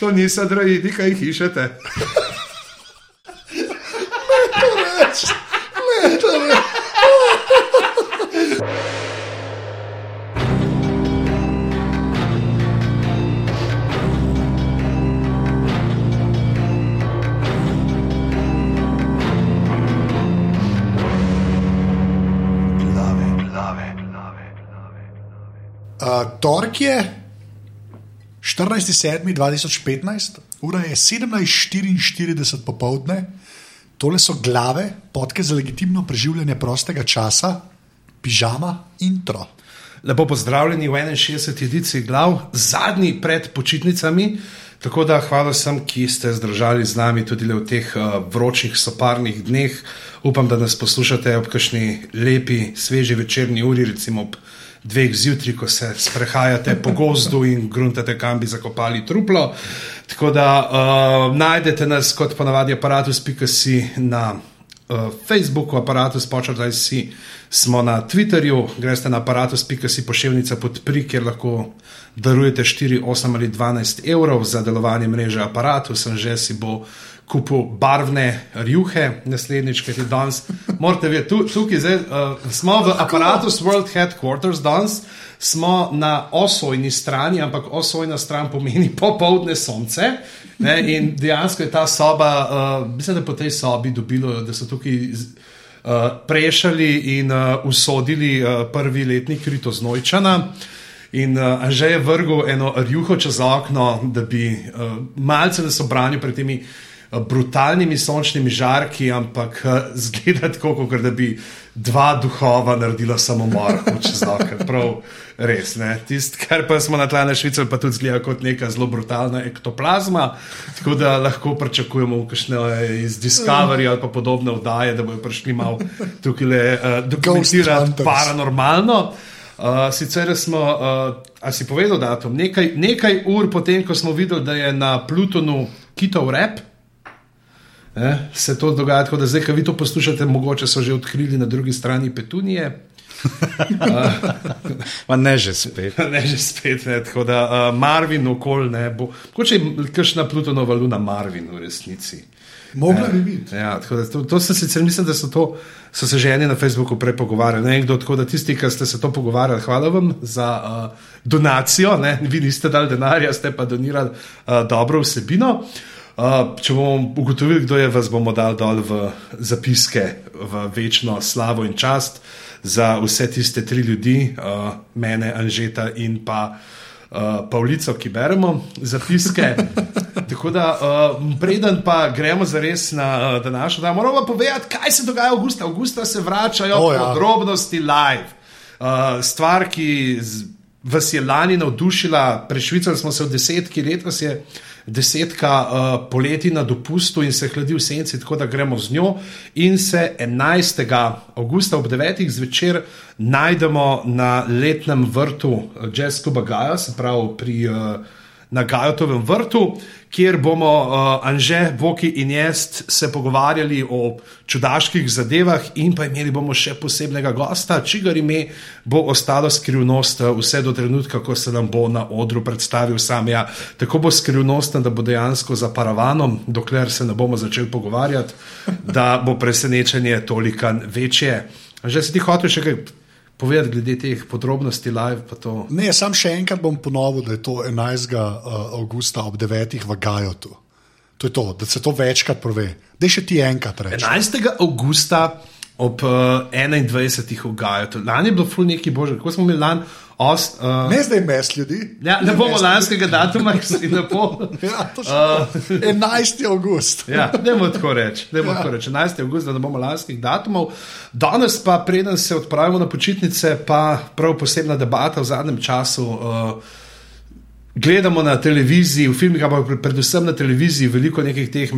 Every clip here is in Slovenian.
To niso droidi, kaj jih išete. Uh, torek je 14.7.2015, ura je 17.44 popovdne, tole so glave, podke za legitimno preživljanje prostega časa, pižama, intro. Lepo pozdravljeni v 61. edici glav, zadnji pred počitnicami. Tako da hvala vsem, ki ste zdržali z nami tudi v teh uh, vročih, soparnih dneh. Upam, da nas poslušate ob kakšni lepi, sveži večerni uri, recimo ob dveh zjutraj, ko se sprehajate po gozdu in gruntate, kam bi zakopali truplo. Tako da uh, najdete nas kot ponavadi aparatus.si na uh, Facebooku, aparatus počrtaj si. Smo na Twitterju, greste na aparatus.si pošiljnica podpri, kjer lahko darujete 4, 8 ali 12 evrov za delovanje mreže aparatu. Sem že si bo kupil barvne rjuhe, naslednjič, ki ti danes. Morate vedeti, tu, tukaj zdaj, uh, smo v aparatus World Headquarters danes. Smo na osojni strani, ampak osojna stran pomeni popoldne sonce. Ne, in dejansko je ta soba, uh, mislim, da po tej sobi dobilo, da so tukaj uh, prešali in uh, usodili uh, prvi letnik Ritoznojčana. In uh, že je vrgel eno rjuho čez okno, da bi uh, malce nas obranil pred temi brutalnimi sončnimi žarki, ampak uh, zgleda tako, kot da bi dva duhova naredila samomor čez okno. Prav res. Tisto, kar pa smo na tleh Švice, pa tudi zgleda kot neka zelo brutalna ektoplazma. Tako da lahko pričakujemo kakšne iz Discovery ali pa podobne vdaje, da bodo prišli malo tukaj le uh, dokumentirati paranormalno. Uh, sicer smo, uh, a si povedal datum, nekaj, nekaj ur potem, ko smo videli, da je na Plutonu kitov rep, eh, se to dogaja, tako da zdaj, ko vi to poslušate, mogoče so že odkrili na drugi strani Petunije. uh, ne že spet. ne že spet, ne, tako da uh, Marvin okol ne bo. Mogoče je kakšna Plutonova luna Marvin v resnici. Mogla bi biti. Ja, to, to se sicer mislim, da so, to, so se že eni na Facebooku prej pogovarjali. Ne, kdo, tako da tisti, ki ste se to pogovarjali, hvala vam za uh, donacijo. Ne, vi niste dali denarja, ste pa donirali uh, dobro vsebino. Uh, če bomo ugotovili, kdo je, vas bomo dali dol v zapiske v večno slavo in čast za vse tiste tri ljudi, uh, mene, Anžeta in pa uh, Pavlico, ki beremo zapiske. Tako da, uh, preden pa gremo za res na uh, današnjo dan, moramo povedati, kaj se dogaja v Augusta. Augusta se vračajo oh, ja. podrobnosti live. Uh, stvar, ki vas je lani navdušila, prešvicali smo se v desetki let, vas je desetka uh, poleti na dopustu in se hladi v senci, tako da gremo z njo. In se 11. augusta ob 9. zvečer najdemo na letnem vrtu Jazz Cuba Gaja, se pravi pri. Uh, Na Gajotovem vrtu, kjer bomo uh, Anže, Voki in jaz se pogovarjali o čudaških zadevah, in pa imeli bomo še posebnega gosta, čigar ime bo ostalo skrivnost vse do trenutka, ko se nam bo na odru predstavil sam. Ja, tako bo skrivnosten, da bo dejansko za paravanom, dokler se ne bomo začeli pogovarjati, da bo presenečenje toliko večje. Že si ti hotel še kaj? Povedati glede teh podrobnosti live? Ne, sam še enkrat bom ponovil, da je to 11. augusta ob 9. v Gajotu. To je to, da se to večkrat pove. Da še ti enkrat reče. 11. augusta ob uh, 21. v Gajotu. Lani je bilo ful neki božje, kako smo imeli lani. Ost, uh, ne zdaj mes ljudi. Ja, ne bomo lanskega datuma, ki si lepo. ja, uh, 11. august. ja, ne bomo tako reči. Ja. Reč. 11. august, da ne bomo lanskih datumov. Danes pa, preden se odpravimo na počitnice, pa prav posebna debata v zadnjem času. Uh, gledamo na televiziji, v filmih, ampak predvsem na televiziji, veliko nekih teh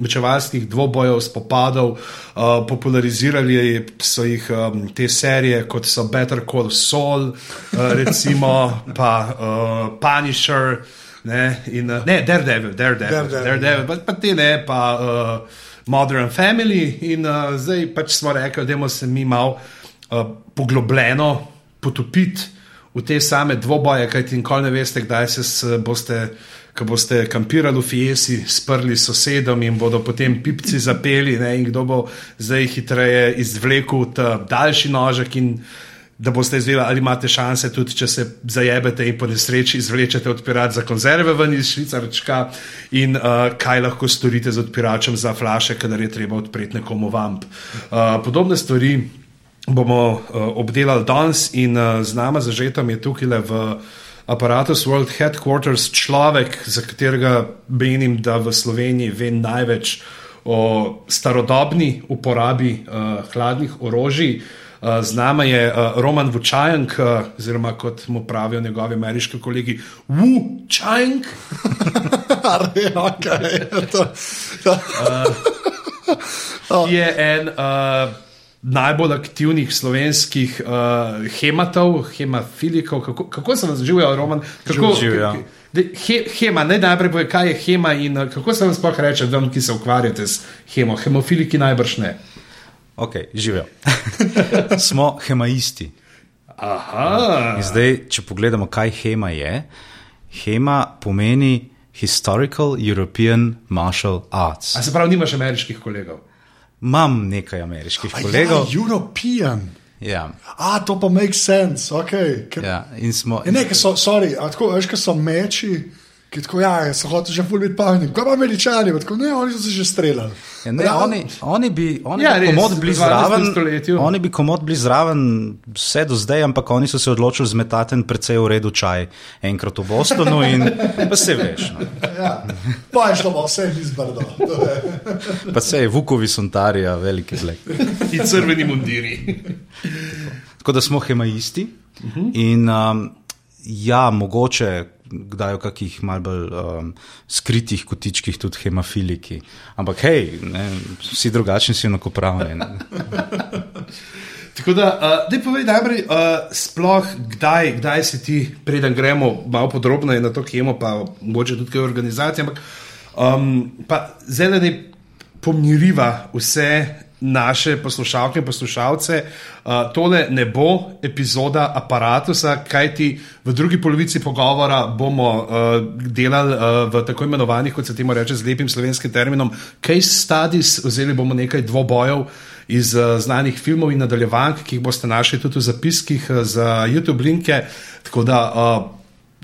mečevalskih dvobojev, spopadov, uh, popularizirali so jih um, te serije, kot so Better Call Saul, uh, recimo pa uh, Punisher. Ne, in, uh, ne, Daredevil, Daredevil, Daredevil, Daredevil pa, pa te ne, pa uh, Modern Family. In uh, zdaj pač smo rekli, da se mi malo uh, poglobljeno potopiti v te same dvoboje, kajti nikoli ne veste, kdaj se boste ko boste kampirali v Fiesi, sprli sosedom in bodo potem pipci zapeli, ne, in kdo bo zdaj hitreje izvlekel ta daljši nožek. Da boste izvedeli, ali imate šanse, tudi če se zajebete in po nesreči izvlečete odpirat za konzerve ven iz švicarčka, in uh, kaj lahko storite z odpiračem za flaše, kadar je treba odpreti nekomu vamp. Uh, podobne stvari bomo uh, obdelali danes, in uh, z nama zažetom je tukaj le v aparatus World Headquarters človek, za katerega menim, da v Sloveniji ve največ o starodobni uporabi uh, hladnih orožij. Z nami je Roman Vučajank, oziroma kot mu pravijo njegovi ameriški kolegi, Vučajank. Je en uh, najbolj aktivnih slovenskih uh, hematov, hemafilikov. Kako, kako se vam zživijo, Roman? Kako, Živijo. He, hema, ne najprej pove, kaj je hema in uh, kako se vam sploh reče, vam, ki se ukvarjate s hemo. Hemofiliki najbrž ne. Ok, živijo. Smo hemaisti. Aha. In zdaj, če pogledamo, kaj hema je, hema pomeni Historical European Martial Arts. A se pravi, nimaš ameriških kolegov? Imam nekaj ameriških A kolegov. Ja, European. Ja, A, to pa makes sense. Okay. Ker, ja. In smo. ja. Ne, ker so, sorry, a tako, veš, ker so meči. Ki tako, ja, so hoteli že ful biti pametni. Kaj pa američani? Tako, ne, oni so se že streljali. Ja, ne, Ja, oni, oni bi, oni Ja, bi komod bili 12. zraven. Oni bi komod bili zraven vse do zdaj, ampak oni so se odločili zmetati en precej v redu čaj enkrat v Bostonu in pa se veš. No. Ja. Pa je šlo pa vse izbrdo. Je- Pa se je Vukovi sontarija, veliki zlek. In crveni mundiri. Tako da smo hemaisti in um, ja, mogoče. Kdaj v kakih malce bolj um, skritih kotičkih tudi hemofiliki. Ampak hej, ne, vsi drugačni si enakopravni. Tako da, uh, da povej najprej, uh, sploh kdaj, kdaj si ti, preden gremo malo podrobneje na to kemo, pa mogoče tudi kaj organizacije, ampak um, da ne pomiriva vse naše poslušalke in poslušalce. Uh, tole ne bo epizoda aparata, kajti v drugi polovici pogovora bomo uh, delali uh, v tako imenovanih, kot se temu reče z lepim slovenskim terminom, case studies, vzeli bomo nekaj dvobojev iz uh, znanih filmov in nadaljevank, ki jih boste našli tudi v zapiskih uh, za YouTube linke. Tako da uh,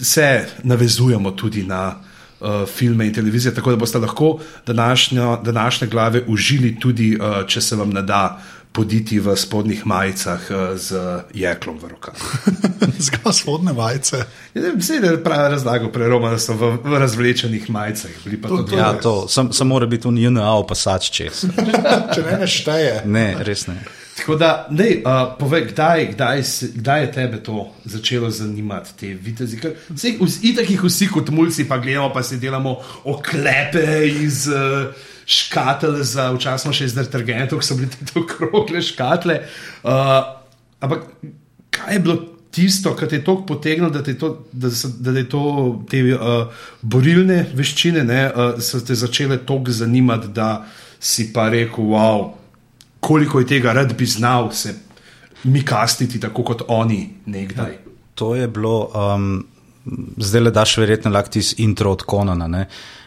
se navezujemo tudi na uh, filme in televizije, tako da boste lahko današnjo, današnje glave užili tudi, uh, če se vam ne da poditi v spodnjih majicah uh, z jeklom v rokah. Zgolj spodne vajce. Vse je pravi razlago, preroma, da so v, v razvlečenih majicah. To- tudi- Ja, to, sam, sam mora biti un JNA opasač čez. Če ne nešteje. Ne, res ne. Tako da, ne, uh, povej, kdaj, kdaj, se, kdaj je tebe to začelo zanimati, te vitezi? Vse, itak jih vsi kot mulci pa gledamo, pa si delamo oklepe iz uh, škatel, za včasih smo še iz detergentov, ki so bili tako okrogle škatle. Uh, ampak kaj je bilo tisto, kar te je tako potegnilo, da, te to, da, so, da te, to, te uh, borilne veščine ne, uh, so te začele toliko zanimati, da si pa rekel, wow koliko je tega rad bi znal se mi kastiti, tako kot oni nekdaj. To je bilo, um, zdaj le daš verjetno lahko iz intro od Konana. Ne?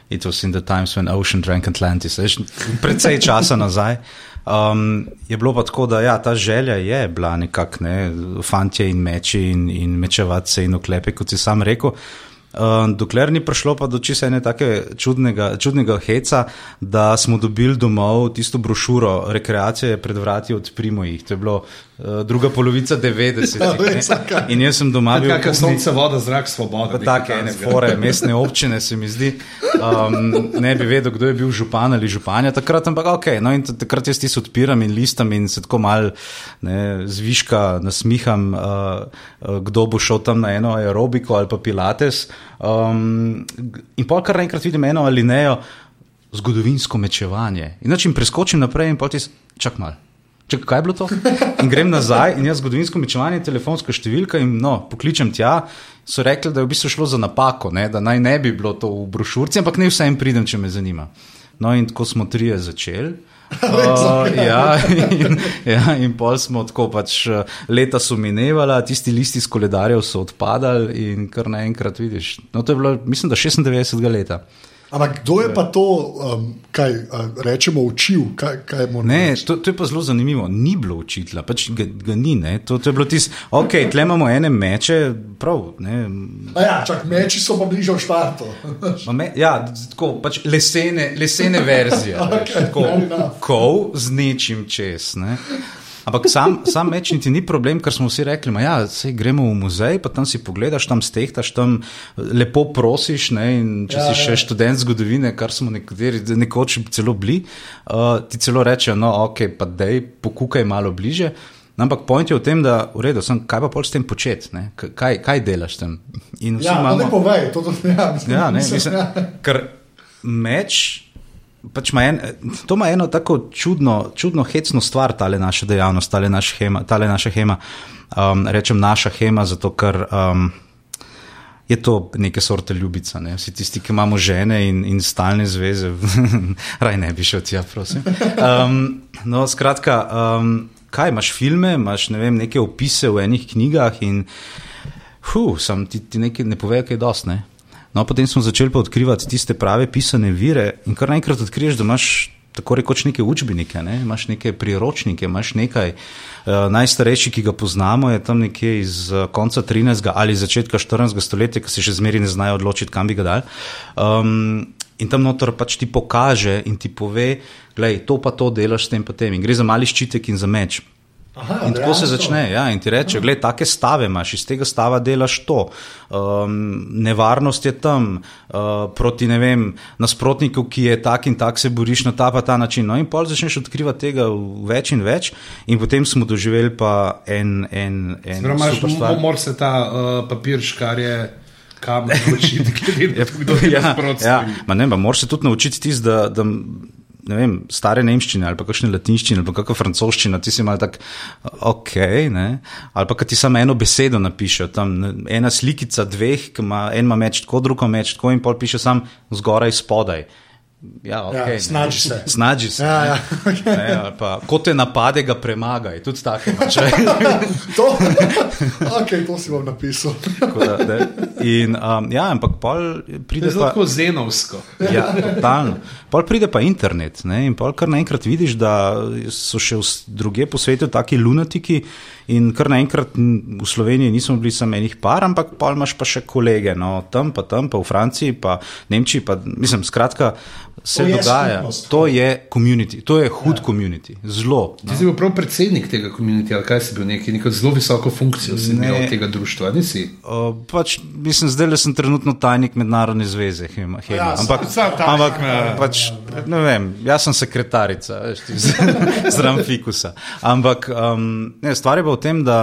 It was in the times when ocean drank Atlantis. Veš, Predvsej časa nazaj. Um, je bilo pa tako, da ja, ta želja je bila nekako, ne, fantje in meči in, in mečevati se in oklepe, kot si sam rekel. Uh, dokler ni prišlo pa do česa ene take čudnega, čudnega heca, da smo dobili domov tisto brošuro rekreacije pred vrati od Primojih. To je bilo druga polovica 90. Ja, res, kaj. In jaz sem doma bil Kakšno v kuhinji- sonce, voda, zrak, svoboda. Take ene takega. fore, mestne občine, se mi zdi. Um, ne bi vedel, kdo je bil župan ali županja takrat, ampak ok. No in takrat jaz tisto odpiram in listam in se tako mal ne, zviška nasmiham, uh, kdo bo šel tam na eno aerobiko ali pa pilates. Um, in pol kar naenkrat vidim eno alinejo, zgodovinsko mečevanje. In način preskočim naprej in potem čak mal. Čakaj, kaj je bilo to? In grem nazaj in jaz zgodovinsko mečevanje, telefonska številka in no, pokličem tja. So rekli, da je v bistvu šlo za napako, ne? da naj ne bi bilo to v brošurci, ampak ne vsem pridem, če me zanima. No, in tako smo trije začeli. Uh, ja, in, ja, in pol smo tako pač uh, leta so minevala, tisti listi iz koledarjev so odpadali, in kar naenkrat vidiš. No, to je bilo, mislim, da 96 leta. Ampak kdo je pa to, um, kaj uh, rečemo, učil? Kaj, kaj Ne, reči? to, to je pa zelo zanimivo. Ni bilo učitla, pač ga, ga ni. ne. To, to je bilo tisto, ok, tle imamo ene meče, prav. Ne, A Ja, čak, meči so pa bližje. Ma Me, ja, tako pač lesene, lesene verzije. Okay, tako, fair enough. kov z nečim čez. Ne? Ampak sam, sam meč niti ni problem, ker smo vsi rekli, da ja, gremo v muzej, pa tam si pogledaš, tam stehtaš, tam lepo prosiš. Ne, če Ja, ja, si ja. še študent zgodovine, kar smo nekateri nekoč celo bili, uh, ti celo rečejo, no, ok, pa dej, pokukaj malo bliže. Ampak point je v tem, da v redu, sem, kaj pa pol s tem početi, ne? Kaj, kaj delaš tam. Ja, no, ne povej, to, to, ja, mislim, Ja, ne, mislim, ja. ker meč. Pač ima en, to ima eno tako čudno, čudno hecno stvar, ta naša dejavnost, ta naša hema. Tale naša hema. Um, rečem naša hema, zato ker um, je to neke sorte ljubica. Ne? Vsi tisti, ki imamo žene in, in stalne zveze, raj ne bi šel tja, prosim. Um, no, skratka, um, kaj imaš filme, imaš ne vem, neke opise v enih knjigah in hu, sam ti, ti nekaj ne pove, kaj je dost. No, potem smo začeli pa odkrivati tiste prave pisane vire, in kar naenkrat odkriješ, da imaš tako rekoč neke učbenike, ne? imaš neke priročnike, imaš nekaj. Uh, najstarejši, ki ga poznamo, je tam nekje iz uh, konca 13. ali začetka 14. stoletja, ki se še zmeraj ne znajo odločiti, kam bi ga dal. Um, in tam noter pač ti pokaže in ti pove, gledaj, to pa to delaš s tem pa tem. In gre za mali ščitek in za meč. Aha, In tako se začne. Ja, in ti reče, gledaj, take stave imaš, iz tega stava delaš to. Um, nevarnost je tam, uh, proti vem, nasprotniku, ki je tak in tak, se boriš na ta pa ta način. No, in pol začneš odkrivati tega več in več, in potem smo doživeli pa en, en, en stvar. mor se ta uh, papir škarje, kam naučiti, glede na to, kdo je ja, nasprotnik. ja, ma ne, pa moraš se tudi naučiti tisto, da, da ne vem, stare nemščine ali pa kakšne latinščine ali pa kakšna francoščina, ti si mal tak, ok, ne? ali pa ti samo eno besedo napiše, tam ne, ena slikica dveh, ki ima en ima meč tako, drug ima meč tako in pol piše sam zgoraj, spodaj. Ja, okay, Ja, snađi se. Snađi se. Ja, ja. ne, ne, pa, ko te napade, ga premagaj, tudi tako to, okay, to si bom napisal. Da, ne. In, um, ja, ampak pol To pride je zelo pa. tako zenovsko. Ja, totalno. Pol pride pa internet ne? in pol kar naenkrat vidiš, da so še druge po svetu taki lunatiki in kar naenkrat v Sloveniji nismo bili samo enih par, ampak pol imaš pa še kolege, no tam pa tam, pa v Franciji, pa Nemčiji, pa mislim, skratka, se To dogaja. skupnost. To je community, to je hud ja. community, zelo. Ti si bil prav predsednik tega komuniteta, ali kaj si bil neki, neko zelo visoko funkcijo si Ne. imel tega društva, nisi? Uh, pač, mislim, zdaj le sem trenutno tajnik mednarodne zveze, Hema. Ja, ampak, sam- sam ampak ja, ja, pač, ne vem, jaz sem sekretarica veš, zraven fikusa. Ampak um, ne, stvar je pa v tem, da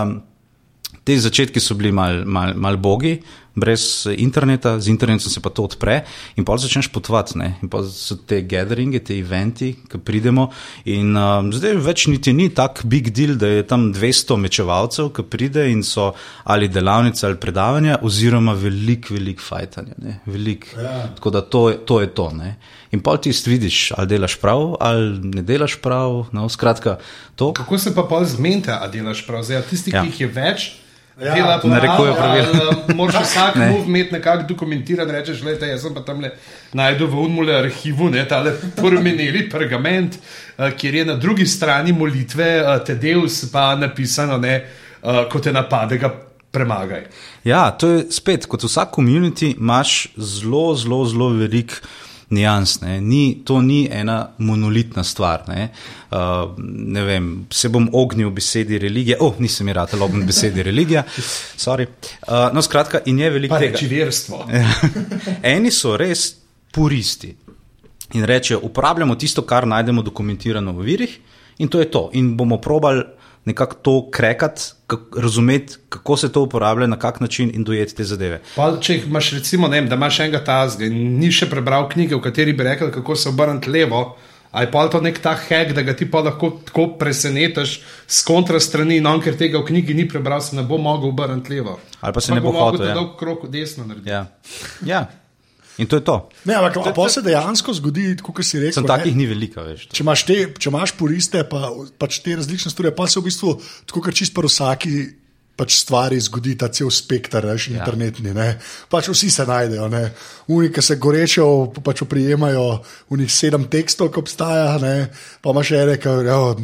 te začetki so bili mal, mal, mal bogi, brez interneta, z internetom se pa to odpre in pa začneš potovati. ne. In pa so te gatheringe, te eventi, ki pridemo. In um, zdaj več niti ni tak big deal, da je tam 200 mečevalcev, ki pride in so ali delavnice ali predavanja, oziroma velik, velik fajtanje. ne, Velik. Ja. Tako da to, je- to je to. Ne. In pa ti vidiš, ali delaš prav, ali ne delaš prav. No, skratka, to. Kako se pa pol zmenta, a delaš prav? Zdaj, tisti, Ja. ki jih je več, Ja, dela narekujejo pravila. Moraš vsak Ne. move imeti nekako dokumentiran, rečeš, gledaj, jaz sem pa tam le najdel v unmule arhivu, ne, tale pormenili pergament, eh, kjer je na drugi strani molitve eh, Tedeus pa napisano, ne, eh, ko te napade, ga premagaj. Ja, to je spet, kot vsak komunity, imaš zelo, zelo, zelo velik. Nijans, ne. Ni, to ni ena monolitna stvar. Ne. Uh, ne vem, se bom ognil besedi religije. Oh, nisem je rad ognil besedi religija. Sorry. Uh, no, skratka, in je veliko tega. reči verstvo. Eni so res puristi in rečejo, uporabljamo tisto, kar najdemo dokumentirano v virih, in to je to. In bomo probali nekako to krekati, kak, razumeti, kako se to uporablja, na kak način in dojeti te zadeve. Pa, če imaš, recimo, ne vem, da imaš enega tazga in ni še prebral knjige, v kateri bi rekel, kako se obrniti levo. Pa je to nek ta hek, da ga ti pa lahko tako presenetiš s kontra strani, no, ker tega v knjigi ni prebral, se ne bo mogel obrniti levo. Ali pa se ne bo hotel, ja. dolg krok desno narediti. Ja. ja. In to je to. Ne, ampak a pa se dejansko zgodi, kot si rekel. Sem ne, takih ni veliko več. Če imaš, te, če imaš puriste, pa pač te različne stvari, pa se v bistvu tako, kot čist pa vsaki pač stvari zgodi, ta cel spekter, veš, ja. internetni. Ne. Pač vsi se najdejo, ne. Oni, ki se goreče pač oprijemajo njih sedem tekstov, ki obstaja, ne. pa imaš ene, ki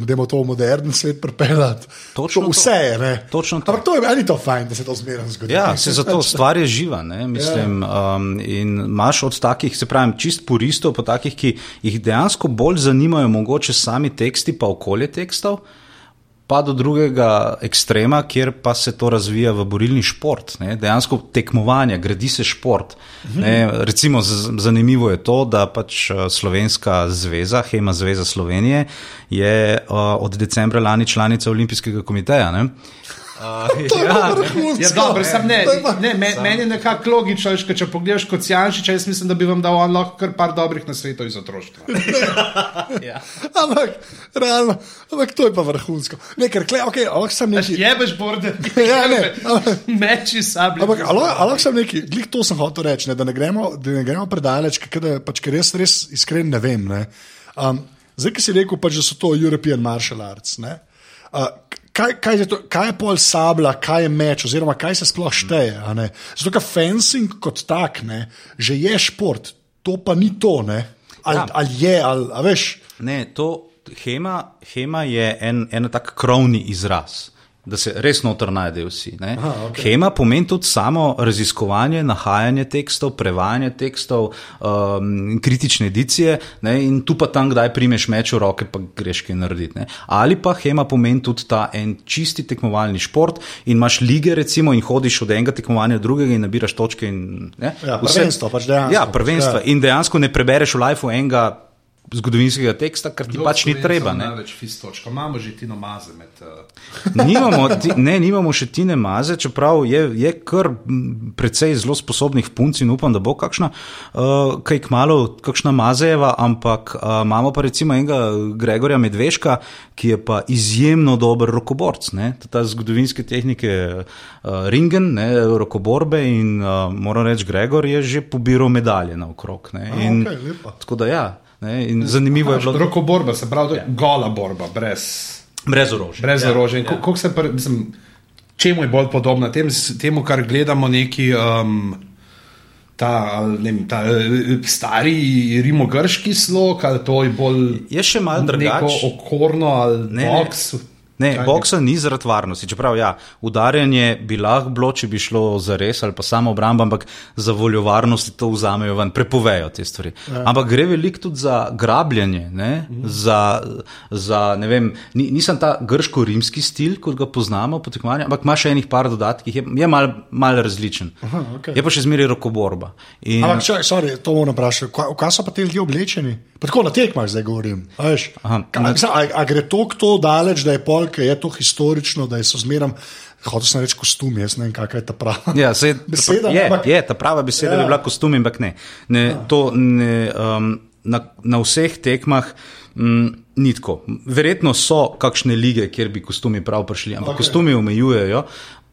gremo to v modern svet pripeljati. Točno Vse je, ne. Točno to. Ampak to je meni to fajn, da se to zmeraj zgodi. Ja, se zato stvar je živa. Ne, mislim, um, in imaš od takih, se pravi, čist puristov, pa takih, ki jih dejansko bolj zanimajo mogoče sami teksti, pa okolje tekstov. Pa do drugega ekstrema, kjer pa se to razvija v borilni šport, ne? dejansko tekmovanje, gradi se šport. Ne? Recimo, zanimivo je to, da pač eh, Slovenska zveza, Hema Zveza Slovenije, je uh, od decembra lani članica Olimpijskega komiteja. Ne? Uh, ja. Ja, dobro, sam ne, pa- ne, me, meni je nekako logično, veš, če pogledaš kot Janšič, jaz mislim, da bi vam dal on lahko kar par dobrih nasvetov iz otroštva. ja. Ampak, realno, ampak to je pa vrhunsko. Ne, ker, kle, okay, ampak sem neki. Jebeš borde, Ja, ne, ampak- meči sablje. Ampak, ali sem neki, glih to sem hotel reči, ne, da, ne gremo, da ne gremo predaleč, ker, da, pač, ker jaz res iskren ne vem. Ne. Um, zdaj, ki si rekel, pač, da so to European Martial Arts. Ne, uh, kaj, kaj, je to, kaj je pol sabla, kaj je meč, oziroma kaj se sploh šteje? a ne? Zato, ker fencing kot tak, ne, že je šport, to pa ni to. Ne. Ali, Ja. ali je, ali veš. Ne, to hema, hema je en, en tak krovni izraz. Da se res noter najdejo vsi. Aha, okay. Hema pomeni tudi samo raziskovanje, nahajanje tekstov, prevajanje tekstov, um, kritične edicije, ne, in tu pa tam, kdaj primeš meč v roke, pa greš kaj narediti. Ne. Ali pa hema pomeni tudi ta en čisti tekmovalni šport in imaš lige, recimo, in hodiš od enega tekmovanja do drugega in nabiraš točke. In, ne, Ja, Vse- prvenstvo, pač dejansko. Ja, prvenstva. Ja. In dejansko ne prebereš v lifeu enega zgodovinskega teksta, ker ti pač ni treba. Ne? Največ fistočka. Imamo že Tino Maze med. Uh, Nimamo, ti, ne, nimamo še Tine Maze, čeprav je, je kar precej zelo sposobnih punc in upam, da bo kakšna, uh, kaj kmalo, kakšna Mazejeva, ampak uh, imamo pa recimo enega Gregorja Medveška, ki je pa izjemno dober rokoborc. Ne? Ta, zgodovinske tehnike uh, ringen, ne, rokoborbe in uh, moram reči, Gregor je že pobiral medalje naokrog. ne. A, In, okej, lepo. tako da ja. Ne, in zanimivo je bilo, Roko borba, se pravi, je gola borba, brez, brez orožja. brez ja, orožja. Ja. Kako se, pr- mislim, čemu je bolj podobna? Tem, temu, kar gledamo, neki. Um, Ta, vem, ta eh, stari rimogrški slog, ali to je bolj Je še malo neko drugače. okorno ali ne. boks. Ne, Kaj boksa ni zaradi varnosti. Čeprav, ja, udarjanje bi lahko bilo, če bi šlo za res ali pa samo obramba, ampak za voljo varnosti to vzamejo ven, prepovejo te stvari. Ja. Ampak gre veliko tudi za grabljanje, ne? za, za ne vem, ni, nisem ta grško-rimski stil, kot ga poznamo po tekmovanju, ampak ima še enih par dodatkih, je, je mal, mal različen. Aha, okej. Je pa še zmeraj rokoborba. In, Ampak, sorry, to moram vprašati, kaj, kaj so pa ti ljudje oblečeni? Pa tako na tekmah zdaj govorim. a veš. Aha, mislim, A, a gre to to daleč, da je pol, ki je to historično, da je so zmeram, hotel sem reči kostum, jaz ne vem, kakšna je ta prava. Ja, sej, Beseda, je, ampak- je, ta prava beseda ja. Ja. bi bila kostum, ampak ne. ne, to ne um, na, na vseh tekmah mm, ni tako. Verjetno so kakšne lige, kjer bi kostumi prav prišli, ampak okay. Kostumi omejujejo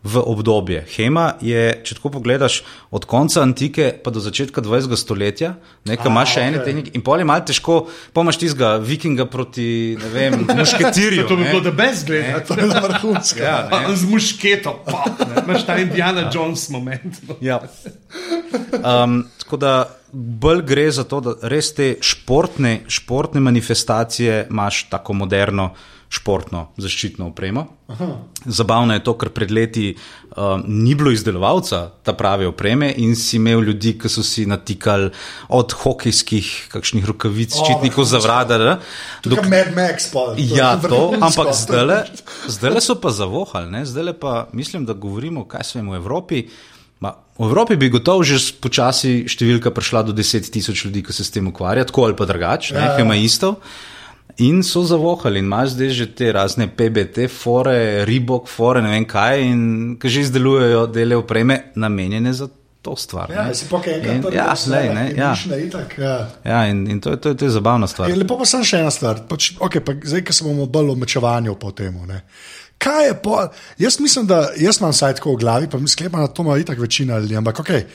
v obdobje. Hema je, če tako pogledaš, od konca antike pa do začetka 20. stoletja, nekaj imaš še ene okej. tehnike in pol je malo težko, pomaš tistega vikinga proti, ne vem, mušketirju. To bi bilo, da brez gleda. To je vrhunsko. Ja, ne. Z mušketom, pa imaš ta Indiana Jones moment. Ja. Um, tako da bolj gre za to, da res te športne, športne manifestacije imaš tako moderno. Športno zaščitno opremo. Aha. Zabavno je to, ker pred leti um, ni bilo izdelovalca ta prave opreme in si imel ljudi, ki so si natikali od hokejskih, kakšnih rokavic, ščitnikov za vrada. Tukaj Mad Max pa. Ja, je to, ampak zdaj, so pa zavohali, zdaj pa mislim, da govorimo, kaj se v Evropi. Ma, v Evropi bi gotovo že počasi številka prišla do 10 tisoč ljudi, ki se s tem ukvarjajo, tako ali pa drugače, Ja, ja, ja. ima isto. In so zavohali, in imaš zdaj že te razne PBT, fore, ribok, fore, ne vem kaj, in ki že izdelujejo dele opreme, namenjene za to stvar. Ja, ne. si In- enkrat Ja, lej, ne, ja. Itak, ja. ja, in, in to, je, to, je, to je zabavna stvar. Je, lepo pa sem še ena stvar. Pač, okay, pa zdaj, ko se bomo bolj o mečevanju po tem. Kaj je po. Jaz mislim, da jaz imam vsaj tako v glavi, pa mi sklepam, da to ima itak večina ljudi. Ampak, okay,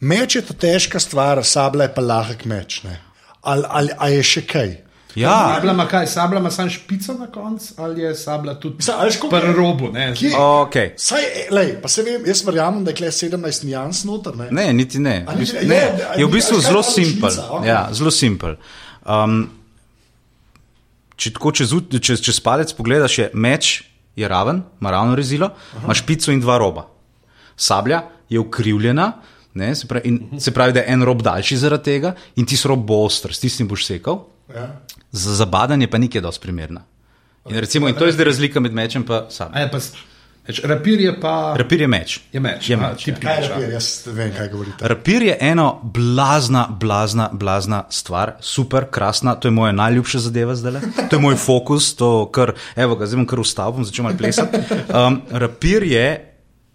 Meč je ta težka stvar, sabla je pa lahek meč. ne. Ali, ali, ali je še kaj? Ja, Sabla ima kaj, sabla ima samo špico na koncu, ali je sabla tudi pri robu? Okay. Saj, e, lej, pa se vem, jaz verjamem, da je kle 17 nijans noter. Ne? Ne, niti ne. A niti ne? ne. Je, Je v bistvu zelo simpel. Okej. Ja, zelo simpel. Um, če tako čez, čez, čez palec pogledaš, je meč je raven, ima ravno rezilo, ima špico in dva roba. Sablja je ukrivljena, ne, se, pravi, in, se pravi, da je en rob daljši zaradi tega in ti rob bo oster, s tistim boš sekal. Ja. Za zabadanje pa nikje dosti primerna. In, recimo, in to je zdaj razlika med mečem in A sabljo. je pa, več, rapir je pa. Rapir je meč. Je meč, Je meč, tip ja. Kaj meča. je, jaz vem, kaj govorite. Rapir je eno blazna, blazna, blazna stvar, super, krasna, to je moja najljubša zadeva zdaj. To je moj fokus, to, kar, evo ga, zdaj bom kar ustavil, bom začel malo plesati. Um, rapir je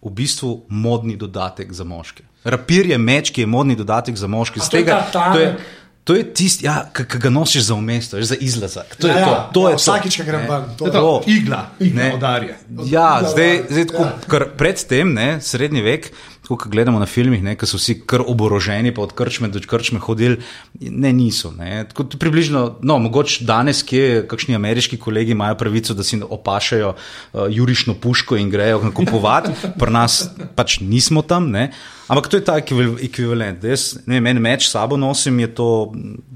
v bistvu modni dodatek za moške. Rapir je meč, ki je modni dodatek za moške. Z to je tega- ta to je? To je tisti, ja, ki ga nosiš za umesto, za izlazak. To je Ja, ja, to. to ja, je vsakič, to, ko grem ven, to To je to, To. igla, igla Ne. odarje. Ja, Da, zdaj, da, zdaj tako, ja. predtem, ne, srednji vek, tako kot gledamo na filmih, ko so vsi kar oboroženi, pa od krčme do krčme hodili, ne, niso. Ne. Tako, približno, no, mogoče danes, kje kakšni ameriški kolegi imajo pravico, da si opašajo uh, jurišno puško in grejo nakupovati, pri nas pač nismo tam. Ne. Ampak to je ta ekvival- ekvivalent. Jaz, ne vem, en meč sabo nosim, je to,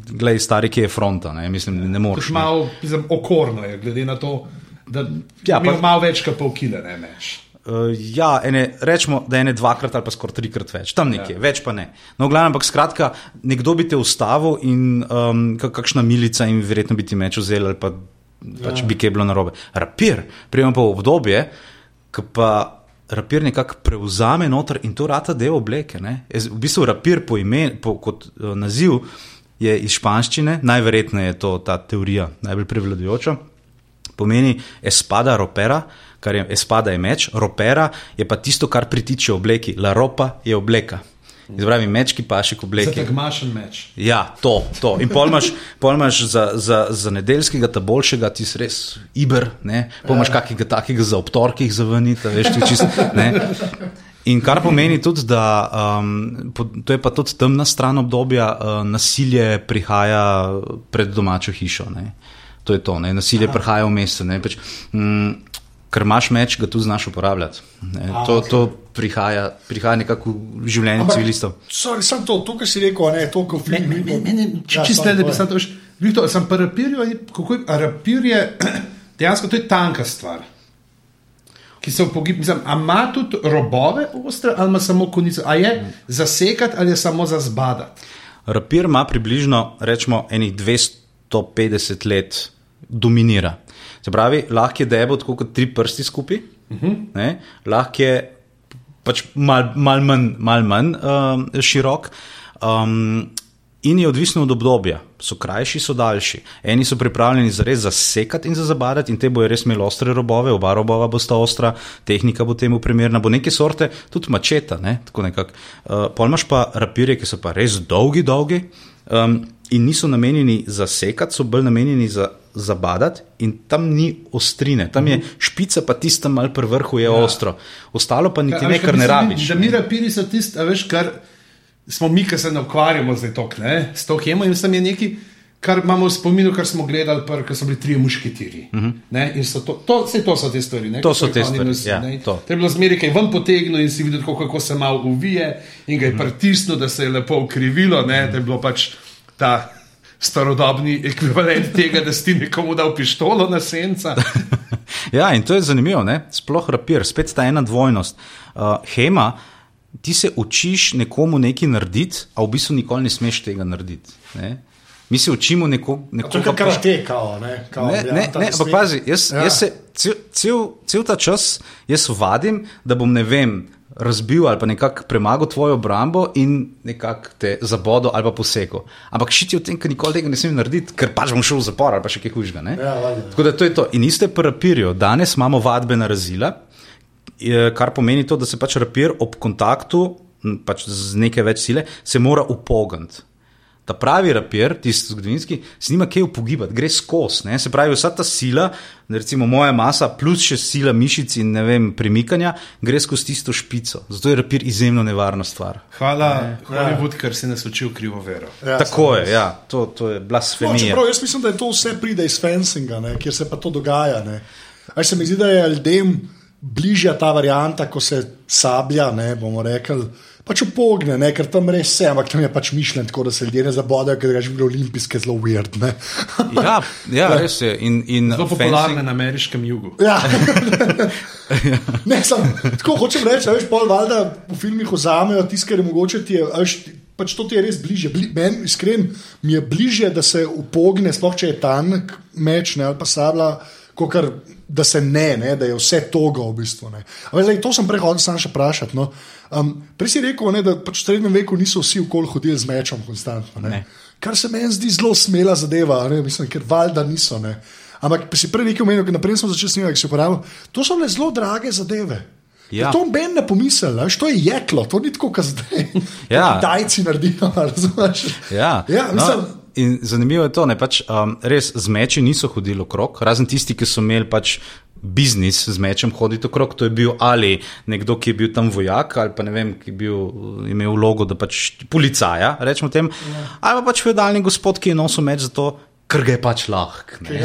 gledaj, stari, ki je fronta, ne, mislim, ne moreš. malo mislim, okorno, je, glede na to, da Ja, pa- malo več kot pol kile, ne meč. Uh, ja, ene, rečemo, da je ne dvakrat ali pa skoraj trikrat več, tam nekje, ja. več pa ne. No, glavno, ampak skratka, nekdo bi te ustavil in um, kak- kakšna milica in verjetno bi ti meč vzel ali pa pač bi kaj bilo narobe. Rapir, prijemo pa obdobje, ko pa rapir nekako prevzame noter in to rata del obleke. Ne? Je, v bistvu rapir po ime, po, kot uh, naziv je iz španščine, najverjetneje je to ta teorija najbolj prevladujoča pomeni espada ropera, kar je espada je meč, ropera je pa tisto, kar pritiče obleki, la ropa je obleka. Izpravi meč, ki paše k obleki. Zategmašen meč. Ja, to, to. In pol imaš, pol imaš za, za, za nedeljskega, ta boljšega, ti si res iber, ne? pol imaš kakega takega za obtorkih zavrniti, veš, ti čist, ne. In kar pomeni tudi, da um, to je pa tudi temna stran obdobja, uh, nasilje prihaja pred domačo hišo. Ne. To je to, ne. nasilje prihaja v mesto. Pač, mm, Ker imaš meč, ga tudi znaš uporabljati. Ne. A, To, okej. to prihaja, prihaja nekako v življenje civilistov. Sorry, sem to, to, kar si rekel, ne, to, kar film. Ja, Čisto sorry, ne, da bi sam to veš. Viktor, sem pa rapirju, je- kako je, rapir je, dejansko to je tanka stvar. Ki upogib, mislim, a ima tudi robove ostre ali ima samo konico, a je zasekati ali je samo za zbadati. Rapir ima približno, rečemo, enih 250 let dominira. Se pravi, lahko je debel tako kot tri prsti skupaj, uh -huh. lahko je pač mal, mal manj, mal manj um, širok. Um, In je odvisno od obdobja, so krajši, so daljši. Eni so pripravljeni za res zasekati in za zabadati, in te bojo res imeli ostre robove, oba robova bosta ostra, tehnika bo temu primerna, bo neke sorte, tudi mačeta. Ne? tako nekako. Uh, pol imaš pa rapirje, ki so pa res dolgi, dolgi um, in niso namenjeni za sekati, so bolj namenjeni za zabadati, in tam ni ostrine, tam je špica, pa tista mal pri vrhu je ja. ostro, ostalo pa niti A ne, veš, kar ne rabiš. Da mi rapiri so tisti, veš, kar smo mi, ki se ne ukvarjamo z to, ne, s to hemo in sem je nekaj. Kar imamo v spominu, kar smo gledali, ko so bili tri mušketiri. Uh -huh. to, to, vse to so te stvari. Ne, To so te stvari, nosijo, ja, ne. to. to je zmeraj kaj ven potegnilo in si videl, kako, kako se malo uvije in ga je pritisnil, da se je lepo ukrivilo. Ne, da je bilo pač ta starodobni ekvivalent tega, da si nekomu dal pištolo na senca. Ja, in to je zanimivo, ne? sploh rapir, spet ta ena dvojnost. Uh, hema, ti se učiš nekomu nekaj narediti, a v bistvu nikoli ne smeš tega narediti. Ne? Mi se učimo neko, To je nekoga kot karate, kao, ne. Kao, Ne, ja, ne, ne, ampak pazi, jaz, Ja. ja. jaz se cel, cel, cel ta čas jaz vadim, da bom ne vem. Razbil ali pa nekako premagal tvojo obrambo in nekako te zabodel ali pa posekal. Ampak šiti v tem, ker nikoli tega ne smem narediti, ker pač bom šel v zapor ali pa še kaj hujšega. Ja. Tako da to je to. In iste pri rapirju. Danes imamo vadbena razila, je- kar pomeni to, da se pač rapir ob kontaktu, pač z nekaj več sile, se mora upogniti. Ta pravi rapir, tisti zgodovinski, se nima kaj upogibati, gre skozi. Se pravi, vsa ta sila, recimo moja masa, plus še sila mišic in ne vem, premikanja, gre skozi tisto špico. Zato je rapir izjemno nevarna stvar. Hvala, Hollywood, ker si nas učil krivo vero. Ja, Tako je, ja, to, to je No, blasfemija. čeprav jaz mislim, da je to vse pride iz fencinga, ne, kjer se pa to dogaja. Ne. Aj se mi zdi, da je ljudem bližja ta varianta, ko se sablja, ne bomo rekli. Pač upogne, ne, ker tam res se, ampak tam je pač mišljen tako, da se ljudje ne zabodajo, ker je že bilo olimpijske zelo weird. Ne. Ja, ja, res je. In, in Zelo fencing- popularne na ameriškem jugu. Ja. ne, sam, tako hočem reči, a veš, pol valjda v filmih vzamejo tisto, kar je mogoče ti je. a Veš, pač to ti je res bliže. Bli, meni, iskren, mi je bliže, da se upogne, sploh če je tanek meč ne, ali pa sabla, kar, da se ne, ne, da je vse togo v bistvu. Ne. A veš, zdaj, to sem prehodil sam še vprašati. No. Um, prej si rekel, ne, da pač v srednjem veku niso vsi okoli hodili z mečom konstantno. Ne. Ne. Kar se meni zdi zelo smela zadeva, ne, mislim, ker valjda niso. Ne. Ampak pa si prej omenil, ker naprej sem začel snemati, ki si uporabil. To so le zelo drage zadeve. Ja. To ben ne pomisel, veš, to je jeklo, to ni tako, kot zdaj. Ja. Dajci naredijo, razumeš? Ja, ja mislim, no, in zanimivo je to, da pač, um, res z meči niso hodili okrog, razen tisti, ki so imeli pač. Biznis z mečem hoditi okrog, to je bil ali nekdo, ki je bil tam vojak, ali pa ne vem, ki je bil, imel vlogo, da pač policaja, rečemo temu, ja. ali pa pač feudalni gospod, ki je nosil meč zato, ker ga je pač lahk. Ne,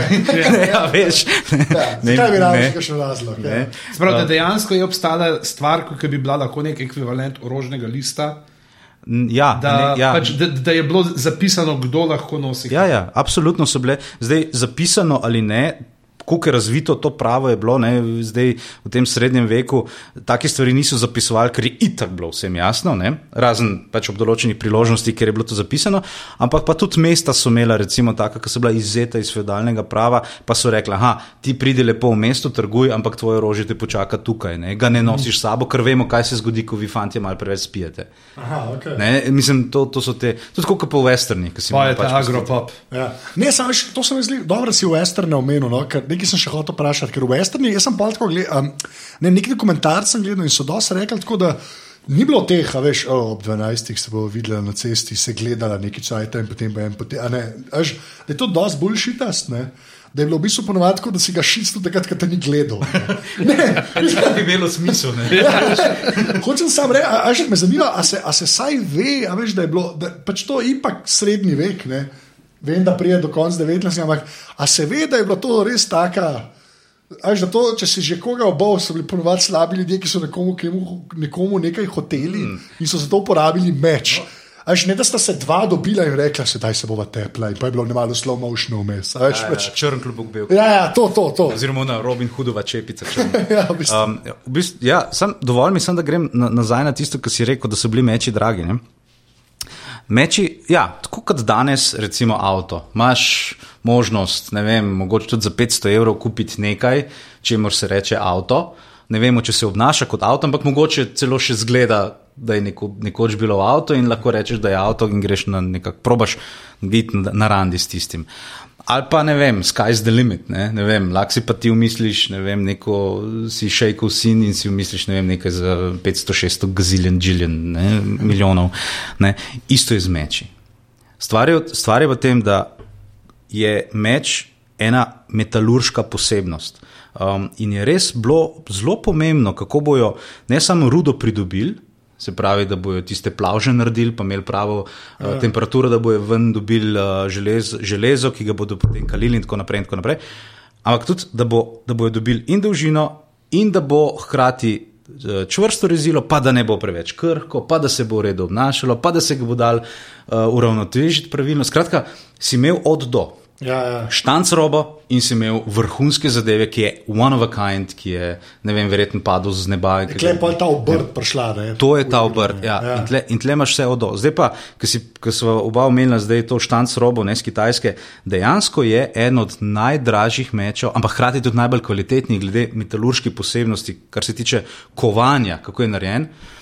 ja, veš. ja, Ne, zakaj bi ne. rabil še razlog? Ja. Ne. Sprav, da dejansko je obstala stvar, ki bi bila lahko nek ekvivalent orožnega lista, Ja, da, ne, ja. pač, da, da je bilo zapisano, kdo lahko nosi. Ja, ja, absolutno so bile. Zdaj, zapisano ali ne, kako je razvito to pravo je bilo, ne, zdaj v tem srednjem veku, take stvari niso zapisovali, ker je itak bilo vsem jasno, ne, razen pač ob določenih priložnostih, ker je bilo to zapisano, ampak pa tudi mesta so imela, recimo, taka, ki so bila izzeta iz feudalnega prava, pa so rekla, aha, ti pridi lepo v mesto, trguj, ampak tvoje orožje te počaka tukaj, ne, ga ne nosiš s sabo, ker vemo, kaj se zgodi, ko vi fanti malo preveč spijete. Aha, okay. Ne, mislim, to, to so te, to je tako kot po westernih, ki si Pa imajo je ta pač agropop. Ja. Ne, samo veš, to se mi zdi, dobro si v Westernu omenil, no, ker nekaj sem še hotel vprašati, ker v Westernu, jaz sem pa tako gledal, um, ne, nekaj dokumentarcev sem gledal in so dosti rekli tako, da ni bilo teh, a veš, o, ob 12. se bo videla na cesti, se gledala neki čaj in potem en potem, a ne, veš, da je to dosti bolj šitast, ne. Da je bilo v bistvu ponovadi, da si ga šistil takrat, ko te ni gledal. Ne, ne, To bi imelo smisel. Ne? Hočem samo reči, a, a že me zanima, a se, a se saj ve, a veš, da je bilo, da pač to ipak srednji vek, ne? Vem, da prije do konca 19. ampak a se ve, da je bilo to res taka. Až da to, če si že koga obal, so bili ponovadi slabi ljudje, ki so nekomu, kemu, nekomu nekaj hoteli mm. in so zato uporabili meč. No. Až ne, da sta se dva dobila in rekla, sedaj se bova tepla, in pa je bilo ne malo slow motion vmes. a veš, pač- Črn klubok bil. Ja, ja, to, to, to. Oziroma na Robin Hoodova čepica. Ja, v bistvu. Um, ja, v bistvu, ja, sam, dovolj mi je, da grem na, nazaj na tisto, kar si rekel, da so bili meči dragi. Ne? Meči, ja, tako kot danes, recimo avto. Imáš možnost, ne vem, mogoče tudi za 500 evrov kupiti nekaj, če moraš se reče avto. Ne vemo, če se obnaša kot avto, ampak mogoče celo še zgleda, da je neko, nekoč bilo avto in lahko rečeš, da je avto in greš na nekak, probaš biti na, na randi s tistim. Ali pa ne vem, sky's the limit, ne, ne vem, lahko si pa ti umisliš, ne vem, neko si šejkov sin in si umisliš, ne vem, nekaj za 500-600 gaziljen, džiljen, ne, milijonov. Ne. Isto je z meči. Stvar je, stvar je v tem, da je meč ena metalurška posebnost. Um, in je res bilo zelo pomembno, kako bojo ne samo rudo pridobili, se pravi, da bojo tiste plavže naredili, pa imeli pravo uh, temperaturo, da bojo ven dobili uh, želez, železo, ki ga bodo potem kalili in tako naprej. In tako naprej. Ampak tudi, da, bo, da bojo dobili in dolžino, in da bo hkrati eh, čvrsto rezilo, pa da ne bo preveč krhko, pa da se bo v redu obnašalo, pa da se ga bo dal uh, uravnotežiti pravilno. Skratka, si imel od do. Ja, ja. Štanc robo in si imel vrhunske zadeve, ki je one of a kind, ki je, ne vem, verjetno padel z neba. ki Klej ga- pa je ta obrt prišla. Ne? To je ta obrt. Ja. Ja. In, tle, in tle imaš vse od do. Zdaj pa, ko smo oba omenila, da je to štanc robo, ne z Kitajske, dejansko je en od najdražjih mečev, ampak hkrati tudi najbolj kvalitetnih, glede metalurških posebnosti, kar se tiče kovanja, kako je narejen. Uh,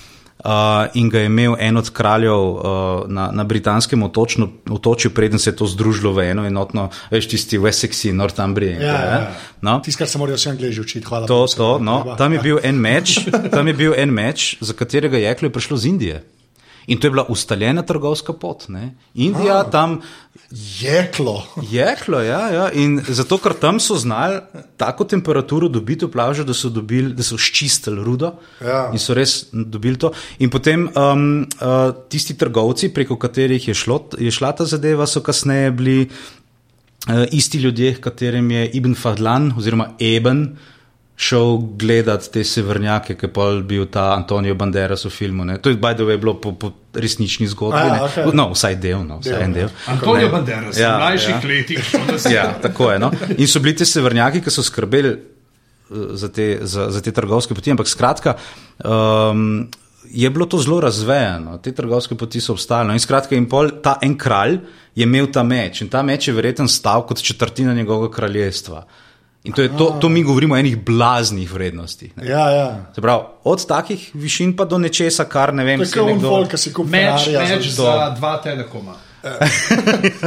in ga je imel en od kraljev uh, na, na britanskem otočnu, otočju, preden se je to združilo v eno enotno, veš, tisti Wessex in Northumbria. in Ja, ja, ja. No? Tisto, kar se morajo vsi angliži učiti, hvala. To, to, no, tam, je bil en meč, tam je bil en meč, za katerega jeklo je prišlo z Indije. In to je bila ustaljena trgovska pot. Ne? Indija ah, tam. Jeklo. Jeklo, ja, ja. In zato, ker tam so znali tako temperaturo dobiti v plažo, da so, dobili, da so ščistili rudo Ja. in so res dobili to. In potem um, uh, tisti trgovci, preko katerih je, šlo, je šla ta zadeva, so kasneje bili uh, isti ljudje, katerim je Ibn Fadlan oziroma Eben šel gledati te severnjake, ki pa je bil ta Antonijo Banderas v filmu. Ne. To je, by the way, bilo po, po resnični zgodbi. A ja, ne. okej. No, vsaj del, no, vsaj Del, en ne. del. Antonijo Ne. Banderas, Ja, v mlajših ja. letih, se. Ja, tako je. No? In so bili ti severnjaki, ki so skrbeli eh, za te, za, za te trgovske poti. Ampak skratka, um, je bilo to zelo razvejano, te trgovske poti so obstajale. No? In skratka, in pol, ta en kralj je imel ta meč in ta meč je verjeten stal kot četrtina njegovega kraljestva. In to, je, to, to mi govorimo o enih blaznih vrednostih. Ne? Ja, ja. Se pravi, od takih višin pa do nečesa, kar ne vem, un nekdo. folk, ki si kupi Meč, meč za- za dva telekoma.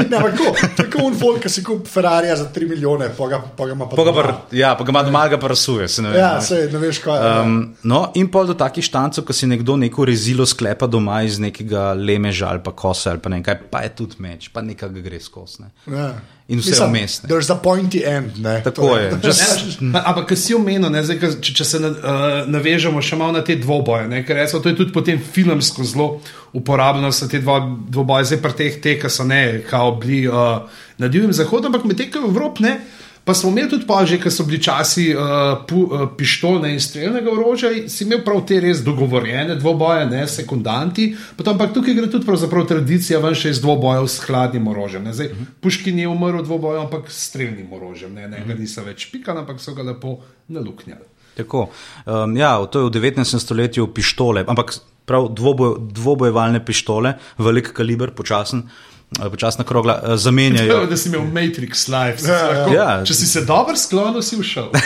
Ne, tako, kot un folk, ki si kupi Ferrarija za 3 milijone, pa ga, pa ga ima pa Pa ga pa, ja, pa ga ima doma, ga pa razsuje. se ne vem, Ja, ne. se ne veš, kaj je. Um, no, in pol do takih štancov, ko si nekdo neko rezilo sklepa doma iz nekega lemeža ali pa kose ali pa nekaj, pa je tudi meč, pa nekaj gre skozi. Ne. Ja. In vse Mislim, vmes. There's a pointy end. Ne, Tako To je. Just, Ne, Ampak, kar si omenil, ne, zdaj, če, če se na, uh, navežemo še malo na te dvoboje, ne, ker recimo, to je tudi potem filmsko zelo uporabljeno, so te dva, dvoboje, zdaj pa teh, te, ki so ne, kao bili uh, na divjem zahodu, ampak med tem, v Evropi ne. Pa smo imeli tudi pa že, ker so bili časi uh, pu, uh, pištolne in streljnega orožja, si imel prav te res dogovorjene dvoboje, ne sekundanti. Potem, ampak tukaj gre tudi pravzaprav tradicija ven še iz dvobojev s hladnim orožjem. Zdaj, Puškin je umrl v dvoboju, ampak s streljnim orožjem. Ne, ne ga niso več pikali, ampak so ga lepo naluknjali. tako. Um, ja, to je v 19. stoletju pištole, ampak prav dvoboj, dvobojevalne pištole, velik kaliber, počasen. eh, Počasna krogla eh, zamenjajo. Da si imel Matrix Live. si Ja, se ja. lahko- Ja. Če si se dobro sklonil, si ušel.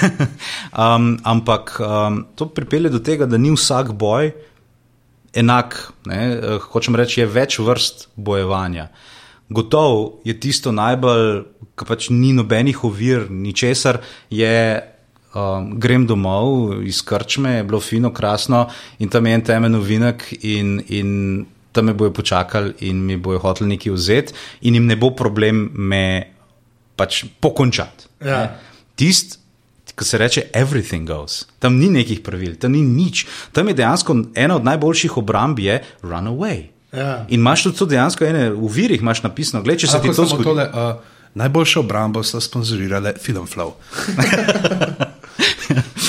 Um, ampak um, to pripelje do tega, da ni vsak boj enak. Ne? Eh, Hočem reči, je več vrst bojevanja. Gotov je tisto najbolj, ki pač ni nobenih ovir, ničesar, je um, grem domov iz Krčme, je bilo fino, krasno in tam je en temen novinek in, in tam me bojo počakali in mi bojo hoteli nekaj vzeti in jim ne bo problem me pač pokončati. Ja. ne. Tist, ki se reče everything goes. Tam ni nekih pravil, tam ni nič. Tam je dejansko ena od najboljših obramb je run away. Ja. In imaš tudi to dejansko ene v virih, imaš napisano, gled, če se ti Lahko to zgodi. tole, uh, najboljšo obrambo so sponzorirale Filmflow.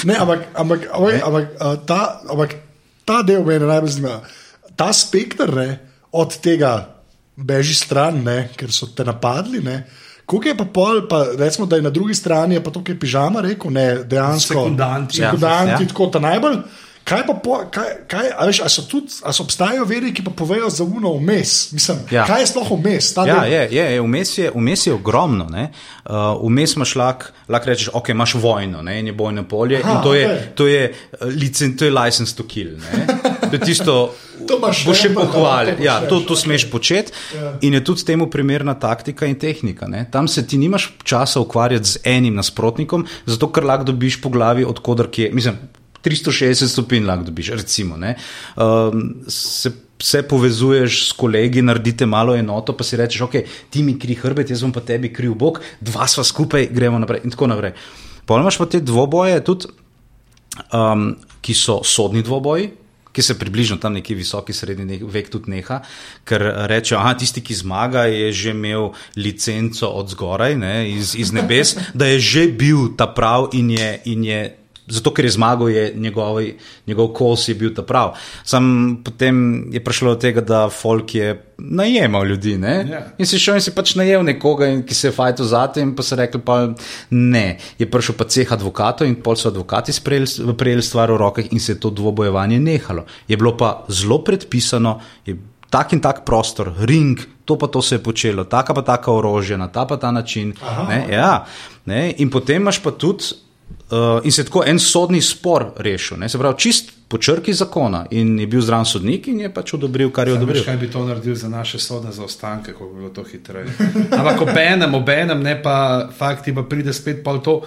Ne, ampak, ampak, ampak, ampak, uh, ta, ampak ta del mene najbolj zanima. Ta spektr ne, od tega beži stran, ne, ker so te napadli. Ne, Koliko je pa pol, pa recimo, da je na drugi strani, pa to, kar je pižama rekel, ne, dejansko. Sekundanti. Sekundanti, ja, ja. tako ta najbolj. Kaj pa, po, kaj, kaj, a veš, a so tudi, a so obstajajo veri, ki pa povejo za uno vmes? Mislim, Ja. kaj je sploh vmes? Ja, je, je, je, vmes, je, vmes je ogromno. ne. Uh, vmes imaš lahko, lahko rečeš, ok, imaš vojno ne, in je bojno polje. Aha, in to je, okej. to je, uh, licen, to je license to kill. Ne. To je tisto, To boš še to pohvalil. Ja, to, to smeš početi. Ja. In je tudi temu primerna taktika in tehnika. Ne. Tam se ti nimaš časa ukvarjati z enim nasprotnikom, zato ker lahko dobiš po glavi odkudar kje. Mislim, 360 stopinj lahko dobiš, recimo. ne. Um, se, se povezuješ s kolegi, naredite malo enoto, pa si rečeš, ok, ti mi kri hrbet, jaz bom pa tebi kriv bog, dva sva skupaj, gremo naprej. In tako naprej. Pol imaš pa te dvoboje, tudi, um, ki so sodni dvoboji. Ki se približno tam neki visoki srednji vek tudi neha, ker rečejo, da tisti, ki zmaga, je že imel licenco od zgoraj, ne, iz, iz nebes, da je že bil ta prav in je, in je zato, ker je zmagal, je njegov, njegov kos je bil ta prav. Sam potem je prišlo do tega, da folk je najemal ljudi ne, Ja. in si šel in si pač najel nekoga, in- ki se je fajto zate, in pa so rekli, pa ne. Je prišel pa ceh advokatov in pol so advokati sprejeli, prejeli stvar v rokah in se je to dvobojevanje nehalo. Je bilo pa zelo predpisano, je tak in tak prostor, ring, to pa to se je počelo, taka pa taka orožja, na ta pa ta način. Ne, ja, ne, in potem imaš pa tudi. Uh, in se je tako en sodni spor rešil, ne? se pravi, čist po črki zakona. In je bil zraven sodnik in je pač odobril, kar je Veš, odobril. kaj bi to naredil za naše sodne zaostanke, kako bi bilo to hitreje. Ampak ob enem, ob enem, ne pa fakt, ti pa pride spet pol to.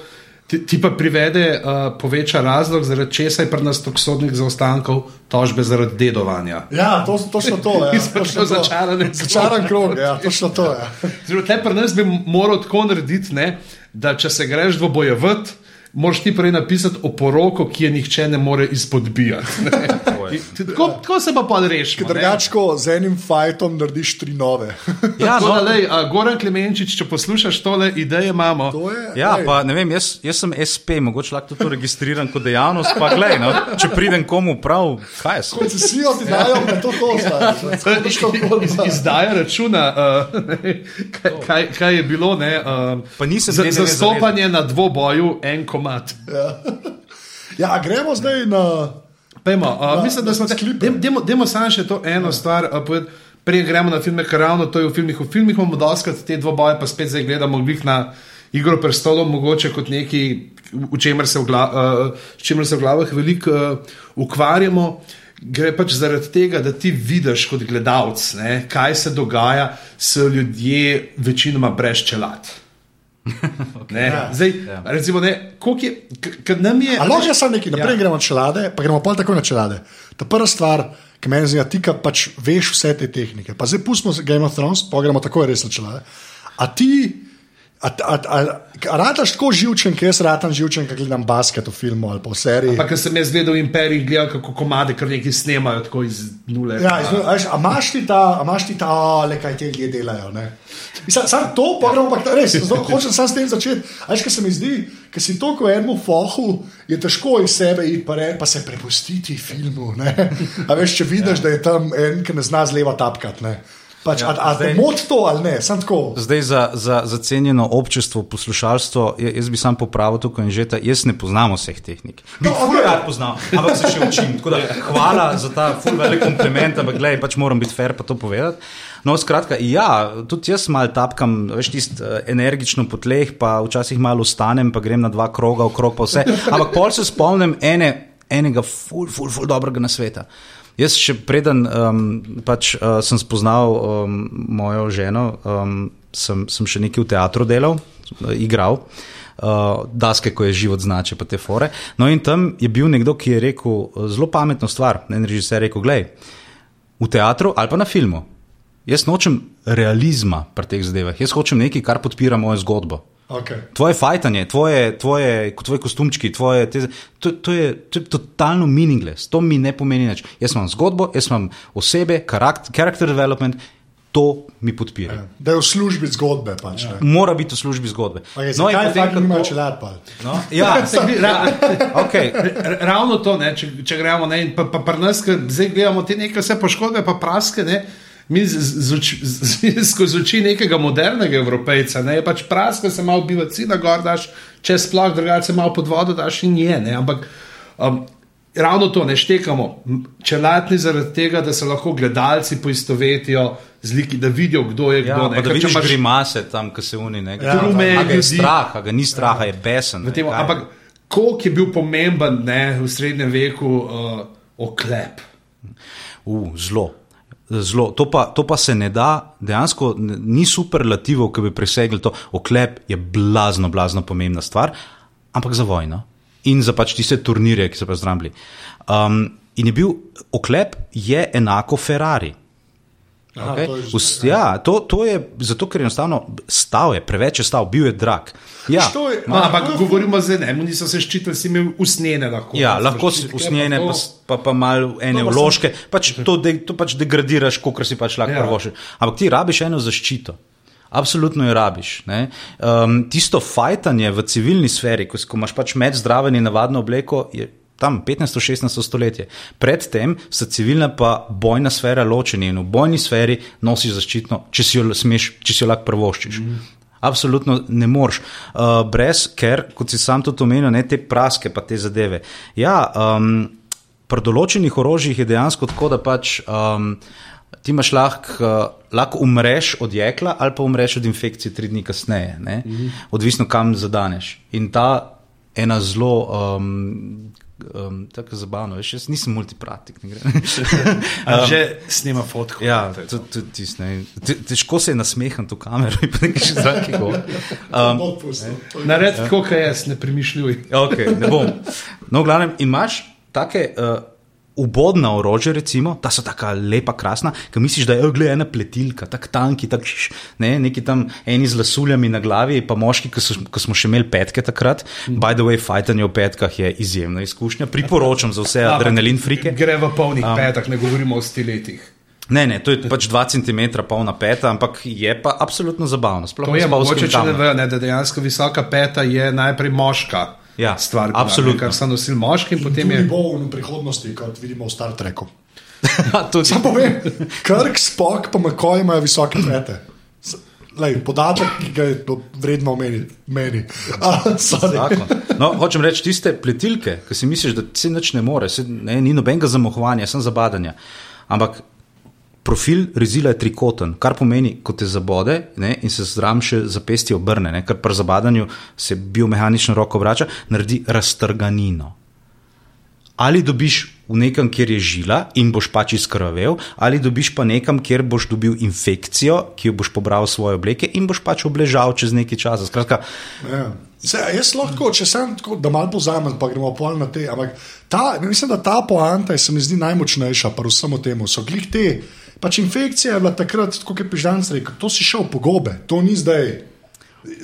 ti, ti pa privede, uh, poveča razlog, zaradi česa je pri nas toliko sodnih zaostankov, tožbe zaradi dedovanja. Ja, to, točno to je. Ja. Kroge. Začaran krog, ja, točno to je. Zelo te pri nas bi moral tako narediti, ne, da če se greš dvobojevati. Moraš ti prej napisati o poroko, ki je nihče ne more izpodbijati. Tako, tako se pa pa reši. Drugačko z enim fajtom narediš tri nove. Ja, No, lej, a, Goran Klemenčič, če poslušaš tole ideje, imamo. To je, Ja, ej, pa ne vem, jaz, jaz sem SP, mogoče lahko to registriram kot dejavnost. Pa, glej, no, če pridem komu prav, kaj je? Koncesijo ti dajo, da to to ostane. Iz, izdaja računa, uh, kaj, kaj, kaj je bilo. Ne, uh, Pa nisem za, zastopanje na dvoboju, en komat. Ja, a gremo zdaj na. Pejmo, uh, mislim, da smo na se sklipe. Demo samo še to eno stvar. Uh, poved, Prej gremo na filme, ker ravno to je v filmih. V filmih imamo doskrat te dvoboje, pa spet zdaj gledamo glih na igro prestolov, mogoče kot neki, v čemer se v, gla, uh, s čimer se v glavah veliko uh, ukvarjamo. Gre pač zaradi tega, da ti vidiš kot gledalec, kaj se dogaja, so ljudje večinoma brez čelad. okay, ja. Zdaj, recimo, ne, koliko je, k- k- nam je. A lahko jaz samo nekaj, naprej Ja. ja. gremo na čelade, pa gremo pa takoj na čelade. Ta prva stvar, ki me zanima, ti ka pač veš vse te tehnike. Pa zdaj pustimo Game of Thrones, pa gremo takoj res na čelade. A ti, a, a, a, a rataš tako živčen, ker jaz ratam živčen, ko gledam basket v filmu ali pa v seriji. Pa, ker sem jaz gledal Imperij, gledal kako komade, kar neki snemajo tako iz nule. Ja, a veš, a imaš ti ta, a imaš ti ta, "A, le kaj te ljudje delajo. ne?" Mislim, Sam to, pa gremo pa res, zelo hočem sam s tem začeti. A Veš, kaj se mi zdi, ker si to, ko enemu fohu je težko iz sebe iti pa, re, pa se prepustiti filmu. Ne? A veš, če vidiš, ja. da je tam en, ki ne zna zleva tapkati. Ne? Pač, ja, a, a zdaj-. Mod to ali ne, sem tako. Zdaj za, za, za cenjeno občestvo, poslušalstvo, ja- jaz bi sam popravil tukaj in že ta, jaz ne poznam vseh tehnik. Bi No, okej. rad poznal, ampak se še učim. Da, hvala za ta velik kompliment, ampak gledaj, pač moram biti fair pa to povedati. No, skratka, ja, tudi jaz malo tapkam, veš, tisto uh, energično po tleh, pa včasih malo ustanem, pa grem na dva kroga, okrog pa vse. Ampak pol se spomnim ene, enega ful, ful, ful dobrega nasveta. Jaz še preden um, pač, uh, sem spoznal um, mojo ženo, um, sem, sem še nekaj v teatru delal, uh, igral, uh, daske, ko je život znače, pa te fore. No in tam je bil nekdo, ki je rekel zelo pametno stvar. En režiser je rekel: Glej, v teatru ali pa na filmu. Jaz nočem realizma pri teh zadevah, jaz hočem nekaj, kar podpira mojo zgodbo. Okay. Tvoje fajtanje, tvoje, tvoje, tvoje kostumčki, tvoje teze, to, to, je, to je totalno meaningless, to mi ne pomeni nič. Jaz imam zgodbo, jaz imam osebe, character, character development, to mi podpira. Ja. Da je v službi zgodbe. Pač, ja. Mora biti v službi zgodbe. Okay, No, in kaj potem, fakt ko- nima čelad pa. No, ja, Se ra- okay. R- Ravno to, ne, če, če gremo ne, pa, pa pri nas, zdaj gledamo te neke vse poškodbe, pa praske. Ne, Mi z, z, oči- z, skozi oči nekega modernega evropejca, ne, je pač praska, se malo bivacina gor daš, če sploh drugače malo pod vodo daš in je. Ne, ampak um, ravno to ne štekamo. Čelatni zaradi tega, da se lahko gledalci poistovetijo z liki, da vidijo, kdo je Ja, kdo. ne. da vidiš imaš- grimase tam, ki se uni ne Ja, Drume A ga je ljudi. strah, ga ni strah, a je besen. V ne, tem, kaj? ampak koliko je bil pomemben ne, v srednjem veku uh, oklep? Uh, zelo. Zelo. To, pa, to pa se ne da, dejansko ni superlativov, ki bi presegli to. Oklep je blazno, blazno pomembna stvar, ampak za vojno in za pač tiste turnirje, ki so pa zdrambili. Um, in je bil oklep je enako Ferrari. Aha, Okay? to je že- Vs, ja, to, to je zato, ker je enostavno stal, je, preveč je stal, bil je drag. Ja, To je- No, Ma, ampak to je govorimo zdaj, ne, niso se ščitili, si imel usnjene lahko. Ja, lahko si usnjene, pa, to- s- pa, pa malo ene No, pa vložke, pač to, de, to pač degradiraš, kot si pač lahko Ja. prvoši. Ampak ti rabiš eno zaščito. Absolutno jo rabiš. ne. Um, tisto fajtanje v civilni sferi, ko, ko imaš pač med zdraven in navadno obleko, je tam 15-16 stoletje. Predtem sta civilna pa bojna sfera ločeni in v bojni sferi nosiš zaščitno, če si jo, smeš, če si jo lahko prvoščiš. Mm. Absolutno ne moreš, uh, brez, ker, kot si sam tudi omenil, ne te praske, pa te zadeve. Ja, um, pri določenih orožjih je dejansko tako, da pač um, ti imaš lahko, uh, lahko umreš od jekla ali pa umreš od infekcije tri dni kasneje, -hmm. odvisno kam zadaneš. In ta ena zelo um, um, tako zabavno. Veš, jaz nisem multipraktik. ne gre. A že snima fotko. Ja, to. to, tis, ne. Te- težko se je nasmehati v kamero in nekaj še zraki go. Um, Nared tako, kot jaz, ne premišljuj. okay, ne bom. No, glavnem, imaš take. Uh, Ubodna orožja, recimo, ta so tako lepa, krasna, ki misliš, da je oh, gled, ena pletilka, tako tanki, tak, ne, neki tam eni z lasuljami na glavi, pa moški, ki, so, ki smo še imeli petke takrat. By the way, fajtanje v petkah je izjemna izkušnja. Priporočam za vse adrenalin frike. Gre v polnih um. petah, ne govorimo o stiletih. Ne, ne, to je pač 2 cm polna peta, ampak je pa absolutno zabavno. Sploh To je spolskim mogoče, če ne vejo, da dejansko visoka peta je najprej moška Ja, stvar, absolutno. kar so nosili moški in potem je. bo v prihodnosti, kot vidimo v Star Treku. Tudi- Sam povem, Krk, Spock, pa McCoy imajo visoke pete. S- Lej, podatek, ki ga je vredno omeni- meni. Ah. No, hočem reči, tiste pletilke, ki si misliš, da se nič ne more, se, ne, ni nobenega zamohovanja, sem zabadanja. Ampak profil rezila je trikoten, kar pomeni, ko te zabode ne, in se zram še zapestje obrne, ne, ker pri zabadanju se biomehanično roko vrača, naredi raztrganino. Ali dobiš v nekem, kjer je žila in boš pač izkrvavel, ali dobiš pa nekam, kjer boš dobil infekcijo, ki jo boš pobral svoje obleke in boš pač obležal čez nekaj časa. Skratka, Ja. Se, jaz lahko, če sem tako, da malo pozamem, pa gremo pol na te. Ampak ta, mislim, da ta poanta je, se mi zdi najmočnejša, pa vsemu temu. So glih te, pač infekcija je bila takrat, kot je Pižan rekel, to si šel po gobe, to ni zdaj.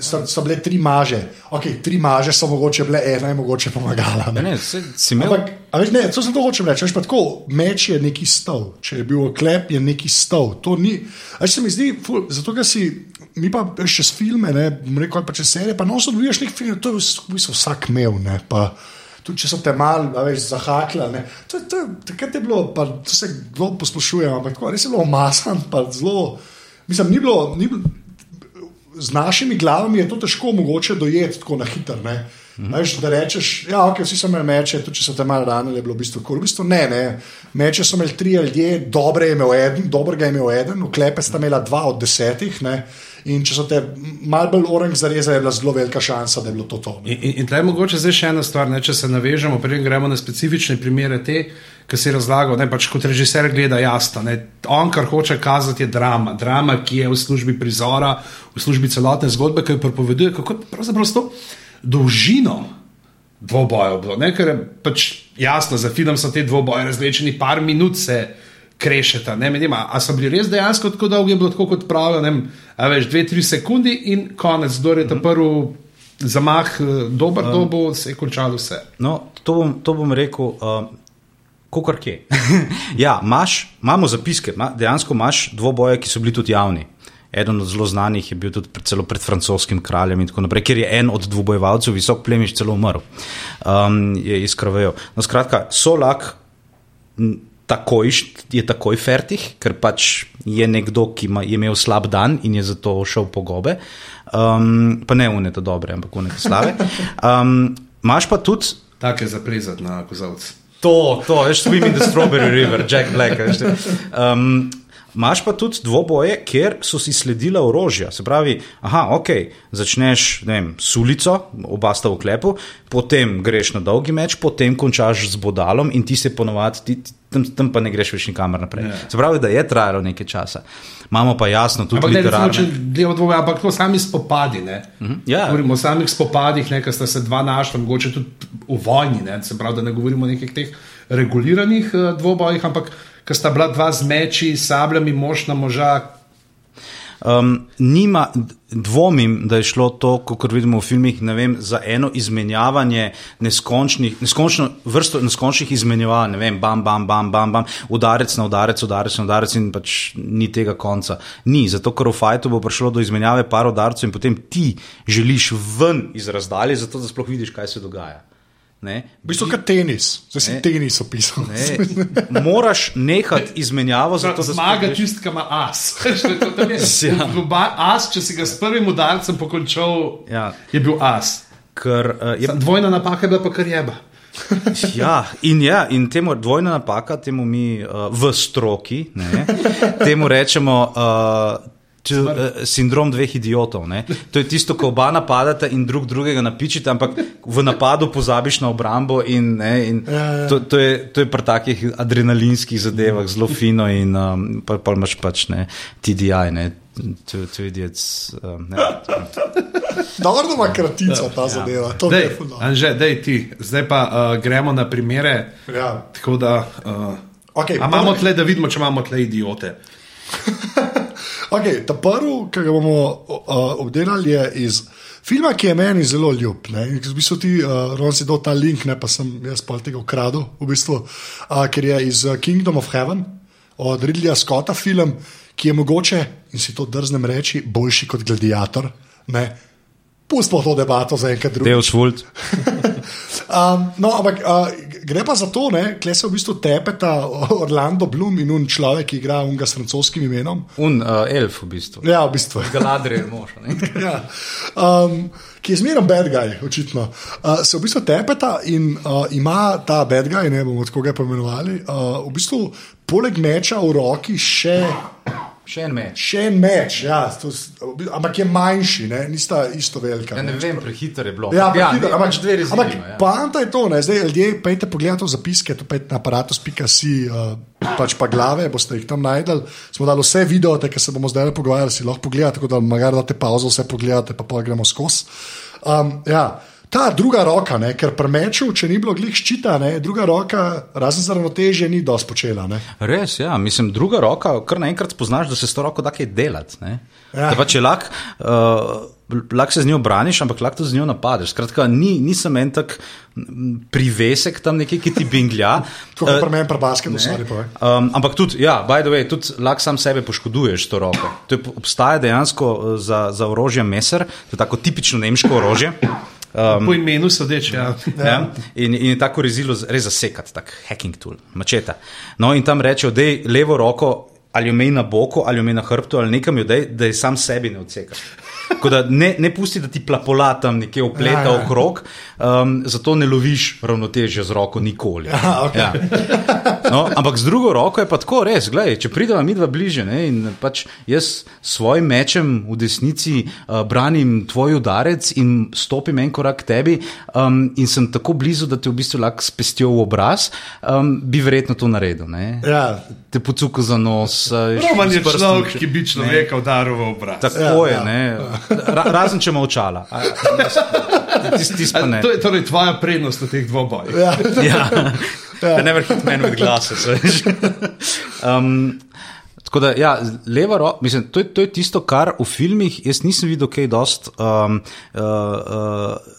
So, so bile tri maže, okay, tri maže so mogoče bile, ena je mogoče pomagala. ne, Ne? se, si imel. Ampak, veš, ne, to sem to hočem reči. Veš, tako, meč je neki stol, če je bil oklep, je neki stol. To ni. Veš, se mi zdi, ful, zato ker si. Mi pa veš, čez filme, ne, rekel, pa čez serije, pa noso dobiš nek film, to je v bistvu vsak imel. Ne, pa, tudi če so te mal, a veš, zahakla. Ne, to, to, takrat je bilo, pa to se kdo poslušuje, ampak tako, res je bilo omasan, pa zelo. Mislim, ni bilo. Ni bilo z našimi glavami je to težko mogoče dojeti tako na hitro. Mm -hmm. Da rečeš, ja, okay, vsi so imeli meče, tudi če so te malo ranili, je bilo v bistvu kul. V bistvu ne, ne. Meče so imeli tri ljudje, dobre je imel eden, dobrega je imel eden, uklepe sta imela dva od desetih. Ne. In če so te malo bolj orang zarezali, je bila zelo velika šansa, da je bilo to to. Ne. In, in, in tle je mogoče zdaj še ena stvar, ne, če se navežemo, preden gremo na specifične primere te, ki si razlagal, ne, pač kot režiser gleda jasno. Ne, on, kar hoče kazati, je drama. Drama, ki je v službi prizora, v službi celotne zgodbe, ki jo pripoveduje, kako je pravzaprav to dolžino dvobojev bilo. Ne, ker je pač jasno, za film so te dvoboje različni, par minut se krešeta. Ne, med njima. a so bili res dejansko tako dolgi, je bilo tako kot pravijo, ne veš, dve, tri sekundi in konec, kdo je ta prvi zamah, eh, dober um, dobo, se je končalo vse. No, to, bom, to bom rekel, uh, kot kje. ja, imaš, imamo zapiske, ma, dejansko imaš dvoboje, ki so bili tudi javni. Eden od zelo znanih je bil tudi pred, celo pred francoskim kraljem, in tako naprej, ker je en od dvobojevalcev, visok plemiš, celo umrl, um, je izkrvavel. No, skratka, Solak takoj, je takoj fertih, ker pač je nekdo, ki ima, je imel slab dan in je zato šel po gobe. Um, pa ne unete dobre, ampak unete slave. Um, Imaš pa tudi Tako je zaplezati na kozavcu. To, to, veš, swim in the strawberry river, Jack Black. veš. Um, Máš pa tudi dvoboje, kjer so si sledila orožja. Se pravi, aha, ok, začneš ne vem, s ulico, oba sta v klepu, potem greš na dolgi meč, potem končaš z bodalom in ti se ponovadi, ti, ti, tam, tam pa ne greš več nikamor naprej. Ja. Se pravi, da je trajalo nekaj časa. Imamo pa jasno tudi Ampak ne, recimo, literarne. dvoje, ampak to sami spopadi. Ne? ja. Govorimo o samih spopadih, ne, ker sta se dva našla, mogoče tudi v vojni. Ne? Se pravi, da ne govorimo o nekih teh reguliranih uh, dvobojih, ampak ker sta bila dva z meči, sabljami, mož na moža. Um, nima, dvomim, da je šlo to, kot vidimo v filmih, vem, za eno izmenjavanje neskončno vrsto neskončnih izmenjevanj, ne vem, bam, bam, bam, bam, bam, udarec na udarec, udarec na udarec in pač ni tega konca. Ni, zato ker v fajtu bo prišlo do izmenjave par udarcev in potem ti želiš ven iz razdalje, zato da sploh vidiš, kaj se dogaja. Ne? V bistvu kot tenis, zdaj si Ne. tenis opisal. Ne, moraš nehati izmenjavo, zato da Zmaga sploh veš- tisti, ki ima as. To je- to je- Ja. globa- As, če si ga s prvim udarcem pokončal, Ja. je bil as. Ker uh, je Dvojna napaka je bila pa kar jeba. Ja, in, ja, in temu dvojna napaka, temu mi uh, v stroki, ne, temu rečemo uh, To, uh, sindrom dveh idiotov. Ne? To je tisto, ko oba napadata in drug drugega napičita, ampak v napadu pozabiš na obrambo. In, ne, in Ja, ja. To, to je, to je pri takih adrenalinskih zadevah zelo fino, in um, pa, pa imaš pač ne, TDI. Ne? To, to idiots, um, ne, Dobro, da ima kratica ta zadeva. To Dej, je ful dobro. Anže, dej ti, zdaj pa uh, gremo na primere. Ja. Tako da, uh, a imamo tle, da vidimo, če imamo tle idiote. Okay, ta prvi, ki ga bomo uh, obdelali, je iz filma, ki je meni zelo ljub. Ne? V bistvu ti, uh, Ron, si dal ta link, ne pa sem jaz pa tega ukradel, v bistvu, uh, ker je iz Kingdom of Heaven od Ridleya Scotta film, ki je mogoče, in si to drznem reči, boljši kot gladiator. Ne? Pustimo to debato za enkrat drugič. Deus Vult. Um, no, ampak uh, gre pa za to, da se v bistvu tepeta Orlando Bloom in un človek, ki igra unga s francoskim imenom. Un uh, elf, v bistvu. Ja, v bistvu. Galadriel mož. ja. um, ki je zmeraj bad guy, očitno. Uh, se v bistvu tepeta in uh, ima ta bad guy, ne bomo tako ga poimenovali, uh, v bistvu poleg meča v roki še. Še en meč. Še en meč, ja, to, ampak je manjši, ne, nista isto velika. Ja, ne ne. vem, prehiter je bilo. Ja, ja, ne, ampak, pač dve rezili ampak ima, ja. poanta je to, ne? zdaj ljudje, pejte pogledati zapiske, to pejte na aparatus.si, uh, pač pa glave, boste jih tam najdel. Smo dali vse videote, ki se bomo zdaj pogovarjali, si lahko pogledate, tako da magari date pauzo, vse pogledate, pa pa gremo skozi. Um, ja. Ta druga roka, ne? ker pri meču, če ni bilo glih ščita, ne? druga roka, razen za ravnotežje, ni dosti počela. Ne? Res, ja, mislim, druga roka, kar naenkrat spoznaš, da se s to roko da kaj delati. Ja. Pa če lahko uh, lahko se z njo braniš, ampak lahko tudi z njo napadeš. Skratka, ni, nisem en tak privesek tam nekje, ki ti binglja. Tako kot Eh, pri meni, pri basketu, sorry, povej. Um, ampak tudi, ja, by the way, tudi lahko sam sebe poškoduješ to roko. To je, obstaja dejansko uh, za, za orožje meser, to je tako tipično nemško orožje. Um, Po imenu sodeč, ja. Ja. In, in tako rezilo res zasekati, tak hacking tool, mačeta. No, in tam rečejo, da je levo roko ali jo imej na boku, ali jo imej na hrbtu, ali nekam jo dej, da je sam sebi ne odsekaš. Tako da ne, ne pusti, da ti plapola tam nekje opleta Ja, ja. okrog, um, zato ne loviš ravnotežja z roko nikoli. Aha, okej. ja. no, ampak z drugo roko je pa tako res, gledaj, če prideva mi dva bliže ne, in pač jaz s svojim mečem v desnici uh, branim tvoj udarec in stopim en korak k tebi um, in sem tako blizu, da te v bistvu lahko spestijo v obraz, um, bi verjetno to naredil. Ne? Ja. Te pocuka za nos. uh, Roman je s človek, ki bi človeka udaril v obraz. Tako Ja, je, ja. ne. Ra, razen če ima očala. A, Tisti tis ne. To je torej tvoja prednost v teh dvobojih. Ja. Ja, ja. never hit man with glasses. um, tako da, ja, leva roka, mislim, to je, to je tisto, kar v filmih jaz nisem videl, kaj dost. Um, uh, uh,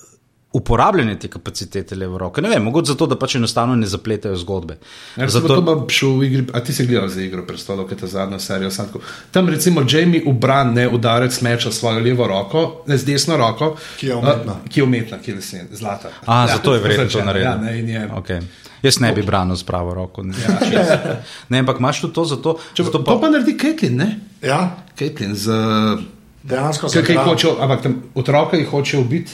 Uporabljanje te kapacitete leve roke. Ne vem, mogoče zato, da pač enostavno ne zapletajo zgodbe. Ja, zato... To bom šel v igri, a ti si gledal za igro prestolov, ki je ta zadnja serija. sam tako- Tam recimo Jamie ubran, ne udarec meča s svojo levo roko, ne z desno roko, Ki je umetna. a, ki je umetna, ki je lesen, zlata. A, ja, zato je verjetno to Označena, naredil. Ja, ne, in je, okay. Jaz ne bi branil z pravo roko. Ne, ne ampak imaš tudi to, zato, Če, zato to pa, pa naredi Caitlin, ne? ja, Caitlin z... dejansko Kaj, kaj hoče, ampak tam otroka jih hoče ubiti,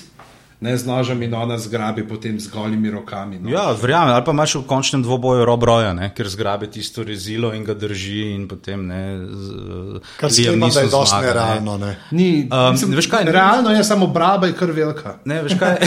ne z nožem in ona zgrabi potem z golimi rokami. No. Ja, verjamem. Ali pa imaš v končnem dvoboju Rob Roya, ne, ker zgrabi tisto rezilo in ga drži, in potem ne. Z, Kar se mi zdi, da je dosti zmaga, ne. nerealno. Ne. Ni, Um, mislim, veš kaj, realno je samo braba, je kar velika. Ne, veš kaj?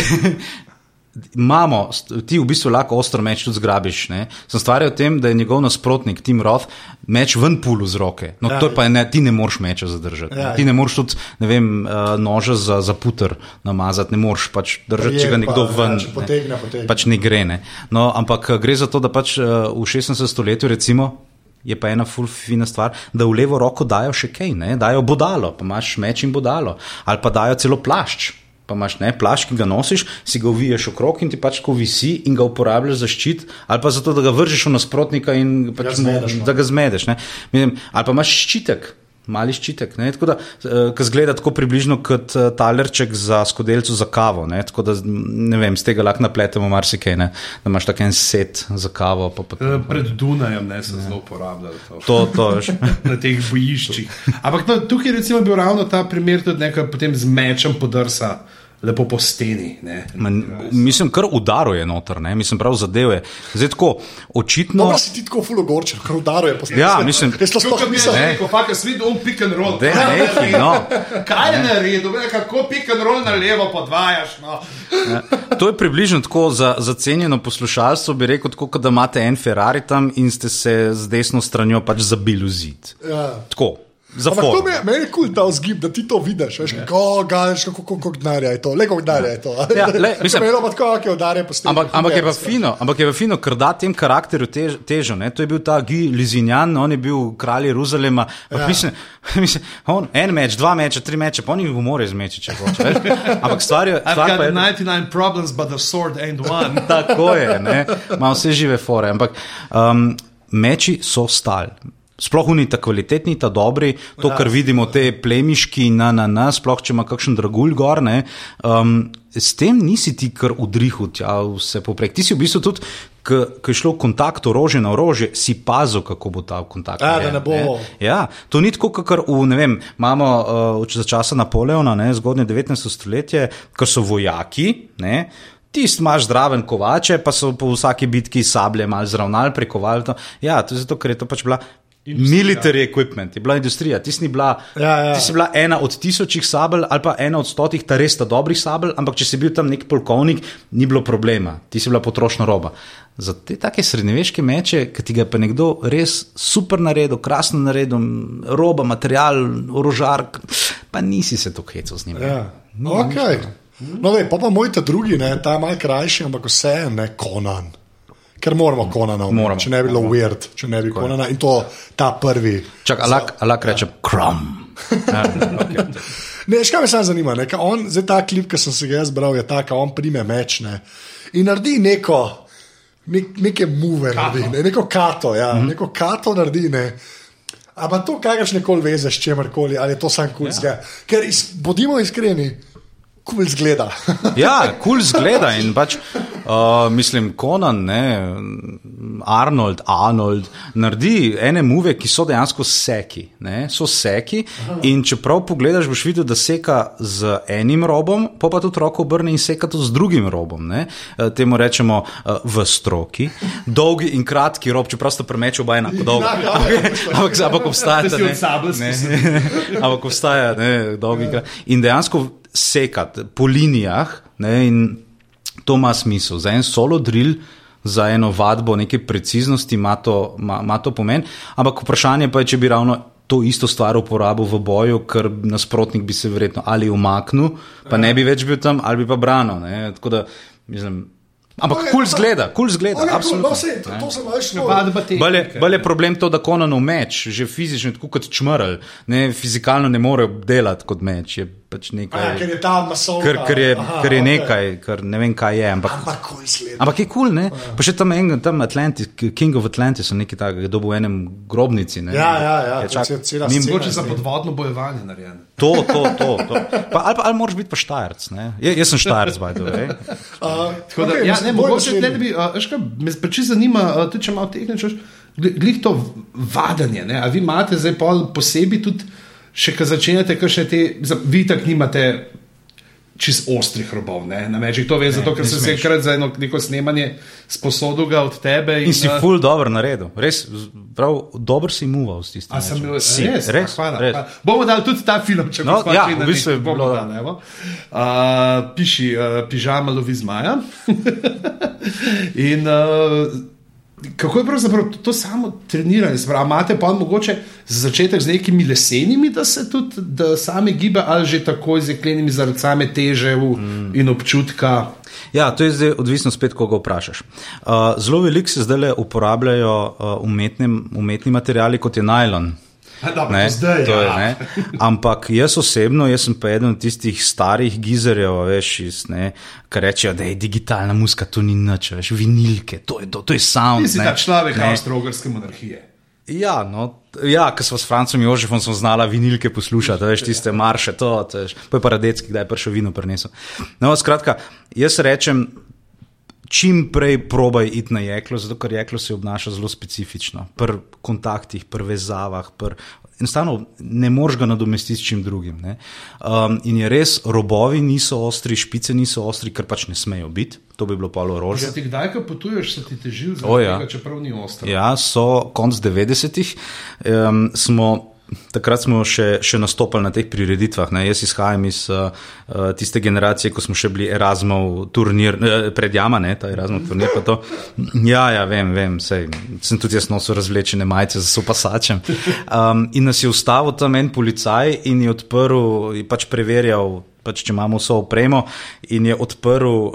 Imamo, ti v bistvu lahko ostro meč tudi zgrabiš. Ne? Sem stvar je v tem, da je njegov nasprotnik Tim Roth meč ven pulu z roke. No, Ja. ja. to pa je ne, ti ne moreš meča zadržati. Ja, Ja, ti ne moreš tudi, ne vem, uh, noža za, za puter namazati, ne moreš pač držati, če ga Prijem nekdo pa, ven. ja, če potegne, potegne. Pač ne gre. Ne? No, ampak eh, gre za to, da pač uh, v 16. stoletju recimo. Je pa ena ful fina stvar, da v levo roko dajo še kaj, ne? dajo bodalo, pa imaš meč in bodalo, ali pa dajo celo plašč. Pa imaš ne, plašč, ki ga nosiš, si ga uviješ okrog in ti pač ko visi in ga uporabljaš za ščit, ali pa zato, da ga vržeš v nasprotnika in pač mu- zmedeš, no. da ga zmedeš. ne. Mislim, ali pa imaš ščitek. Mali ščitek, ne? tako da, uh, ki zgleda tako približno kot uh, talerček za skodelcu za kavo. Ne? Tako da, ne vem, z tega lahko napletemo marsikaj, ne? da imaš tak en set za kavo. Pa, pa, Eh, Pred Dunajem ne so zelo uporabljali to. to, to. Na teh bojiščih. Ampak no, tukaj je bil ravno ta primer, tudi nekaj potem z mečem podrsa lepo po steni. Ne. Man, mislim, kar udaro je noter, ne? mislim, prav zadev je. Zdaj tako, očitno. No, si ti tako fulogorčen, kar udaruje po steni. Ja, mislim- Jaz to sploh nisem. nisem rekel, fakt, jaz vidim, on pick and roll. Daj, nehaj, no. Kaj je naredil, kako pick and roll na levo podvajaš? No. To je približno tako za, za cenjeno poslušalstvo, bi rekel, tako, da imate en Ferrari tam in ste se z desno stranjo pač zabili v zid. Ja. Tako, za Ampak to me, meni je kul cool ta vzgib, da ti to vidiš. Veš, kako galješ, kako kako denarja je to, le kako denarja je to. Ja, le, mislim- Meni pa tako, kako udarje po steni. Ampak, ampak je pa fino, ampak je pa fino, ker da tem karakterju tež, težo. Ne? To je bil ta Guy Lizinjan, on je bil kralj Jeruzalema. Ja. Mislim, mislim, on, en meč, dva meča, tri meče, pa on jih umore zmeči, če hoče. veš. Ampak stvar je, I've stvar got pa je 99 problems, but the sword ain't one. tako je, ne? ima vse žive fore. Ampak um, meči so stali. Sploh ni ta kvalitetni, ta dobri, to, kar vidimo, te plemiški na, na nas, sploh če ima kakšen dragulj gor. ne, Um, s tem nisi ti kar udrihal, tja vse poprek. Ti si v bistvu tudi, ko je šlo kontakt orožje na orožje, si pazil, kako bo ta kontakt. Ja, da ne bo- Ja, to ni tako, kot v, ne vem, imamo uh, za časa Napoleona, ne, zgodnje 19. stoletje, ker so vojaki, ne. Tisti imaš zdraven kovače, pa so po vsaki bitki sablje malo zravnali, prekovali to. Ja, to je zato, ker je to pač bila. Military equipment, je bila industrija. Ti si, bila, Ja, ja. ti si bila ena od tisočih sabel ali pa ena od stotih, ta res ta dobrih sabel, ampak če si bil tam nek polkovnik, ni bilo problema, ti si bila potrošna roba. Za te take srednjeveške meče, ki ti ga je pa nekdo res super naredil, krasno naredil, roba, material, orožar, pa nisi se to hecal z njim. Ja. Okay. No, vej, pa pa moj ta drugi, ne, ta je mal krajši, ampak vse je ne konan. Ker moramo konana Moramo. če ne bi bilo weird, če ne bi konana. In to ta prvi. Čak, alak, alak reče, krom. Ja, okay. Ne, še kaj me samo zanima. Ne, ka on, zdaj ta klip, ki sem se ga jaz bral, je ta, ka on prime meč ne, in naredi neko, nek, neke muve, naredi, ne, neko kato, ja, mm -hmm. neko kato naredi. Ne. Ampak to kakršne koli veze s čemarkoli, ali je to sam kul cool ja. Ker iz, bodimo iskreni, kul cool zgleda. Ja, kul cool zgleda in pač, uh, mislim, Conan, ne, Arnold, Arnold, naredi ene muve, ki so dejansko seki, ne, so seki in če prav pogledaš, boš videl, da seka z enim robom, pa pa tudi roko obrne in seka tudi z drugim robom, ne, Eh, temu rečemo uh, v stroki, dolgi in kratki rob, čeprav sta premeč oba enako dolga. Ja, ja, Ampak- Ampak ampak obstaja Ampak obstaja ne, dolgi kraj. In dejansko sekati po linijah, ne, in to ima smisel. Za en solo drill, za eno vadbo neke preciznosti ima to, ima, ima to pomen. Ampak vprašanje pa je, če bi ravno. To isto stvar uporabil v boju, ker nasprotnik bi se verjetno ali umaknil, pa ne bi več bil tam, ali bi pa branil. ne. Tako da, mislim, ampak kul cool zgleda, kul cool zgleda, Okay, absolutno. No, sej, to, to sem veš, no. Bolje, bolje je problem to, da Konanov meč, že fizično, tako kot čmrl, ne, fizikalno ne more delati kot meč. Je pač nekaj, A, ker je ta masovka. ker, ker je, Aha, ker je nekaj, kar ne vem, kaj je. Ampak, Ampak ampak je kul, cool, ne? Pa še tam en, tam Atlantis, King of Atlantis, nekaj takega, je dobil v enem grobnici. Ne? Ja, ja, ja, Je čak, je cela scena. Mogoče za podvodno bojevanje narejen. To, to, to. to. Pa, ali, ali moraš biti pa štajerc? ne? Ja, jaz sem štajerc, by the way. Uh, Tako Da, ja, ne, mogoče da bi, a, veš kaj, me preči zanima, a, tudi če malo tehnično, glih to vadanje. Ne? A vi imate zdaj pol posebej tudi, še ko začenjate, kakšne te, vi tako nimate čist ostrih robov, ne, na mečih. To vem, zato ker sem se enkrat za eno neko snemanje sposodil ga od tebe. In si a, ful dobro naredil. Res, prav dobro si muval s tistim. A sem bil. Si, res, res, A, hvala, res. hvala. Bomo dali tudi ta film, če No, ja, Tina v bistvu je Bomo dali, evo. uh, piši, uh, pižama lovi zmaja. In uh, kako je pravzaprav to, to samo treniranje? Se pravi, imate pa mogoče za začetek z nekimi lesenimi, da se tudi da sami giba, ali že takoj z jeklenimi zaradi same teže v, mm. in občutka. Ja, to je zdaj odvisno spet, koga vprašaš. Uh, zelo veliko se zdaj uporabljajo uh, umetni, umetni materiali, kot je najlon. Dobro, Ne, to zdaj, to ja. je, ne. Ampak jaz osebno, jaz sem pa eden od tistih starih gizerjev, veš, iz, ne, ki rečejo, da je digitalna muska, to ni nič, veš, vinilke, to je, to, to je sound. Ti si ne. ta človek Ne. avstro-ogrske monarhije. Ja, no, ja ker smo s Francom Jožefom znala vinilke poslušati, veš, tiste marše, to, to veš, pa je paradecki, kdaj je prišel vino prinesel. No, skratka, jaz rečem, čim prej probaj iti na jeklo, zato ker jeklo se obnaša zelo specifično, pri kontaktih, pri vezavah, pri enostavno ne moreš ga nadomestiti s čim drugim. Um, in je res, robovi niso ostri, špice niso ostri, ker pač ne smejo biti. To bi bilo palo orožje. Ti kdaj, ko potuješ, se ti teži ja. tega, čeprav ni ostro. Ja, so konc 90-ih. Um, smo, takrat smo še, še nastopali na teh prireditvah. Ne. Jaz izhajam iz uh, tiste generacije, ko smo še bili Erasmov turnir, uh, pred jama, ne, ta Erasmov turnir. to. Ja, ja, vem, vem, sej, sem tudi jaz nosil razvlečene majice za sopasačem. Um, in nas je ustavil tam en policaj in je odprl, je pač preverjal. Pač, če imamo vso opremo, in je odprl uh,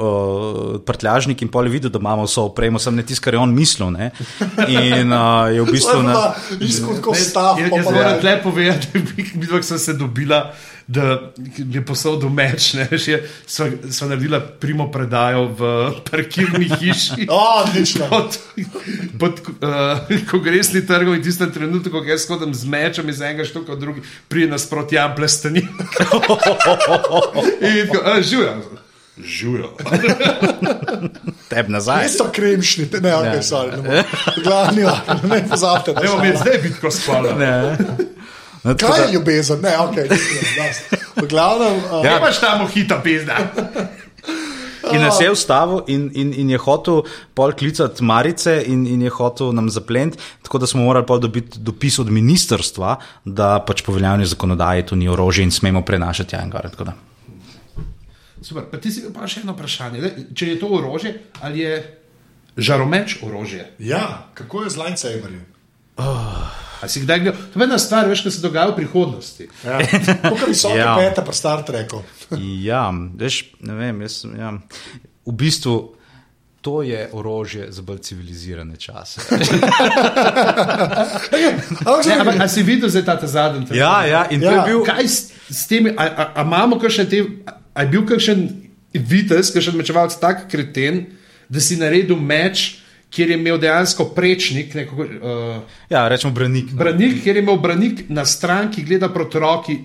prtljažnik, in pol je videl, da imamo vso opremo, sem ne tisto, kar je on mislil. Ne? In uh, je v bistvu na. Izkot kot Ne, stav, jaz- pa Jaz pa moram ne. tle povedati, da bi- vidva, ko sem se dobila, da je poslal do meč. ne, veš, je- Sva, sva naredila primo predajo v parkirni hiši. O, odlično. Pod, pod uh, kongresni trgov in tistem trenutku, ko jaz hodim z mečem iz enega štuka, drugi prije nasproti jam plestani. in tako, a, živijo. Živijo. Teb nazaj. Niso kremšni, te- ne, ok, sorry. ne morem. Glavni, ne pozabite. Ne bom jaz zdaj bitko spala. Ne. Kaj da- je ljubezen? Ne, ok. V glavnem, uh, Ja, pač tam hita pizda. In nas je ustavil, in, in, in je hotel pol klicati Marice, in, in je hotel nam zaplenti, tako da smo morali pol dobiti dopis od ministrstva, da pač po veljavni zakonodaji to ni orožje in smemo prenašati jang gor. tako da. Super, pa ti si pa še eno vprašanje. Le, če je to orožje, ali je žaromeč orožje? ja, kako je z lightsaberjem? A si kdaj gledal? To je ena stvar, veš, kaj se dogaja v prihodnosti. Ja. Kako visoke Ja. ja. pete pri Star Treku? Ja, veš, ne vem, jaz, sem, ja. v bistvu. To je orožje za bolj civilizirane čase. Ne, ampak a si videl zdaj ta, ta zadnji trenutek? Ja, ja, in to Ja. je bil. Kaj s, s temi, a, a, a imamo kakšen te, a je bil kakšen vitez, kakšen mečevalec tak kreten, da si naredil meč, kjer je imel dejansko prečnik, neko, uh, Ja, rečemo branik. no. branik, kjer je imel branik na stran, ki gleda proti roki.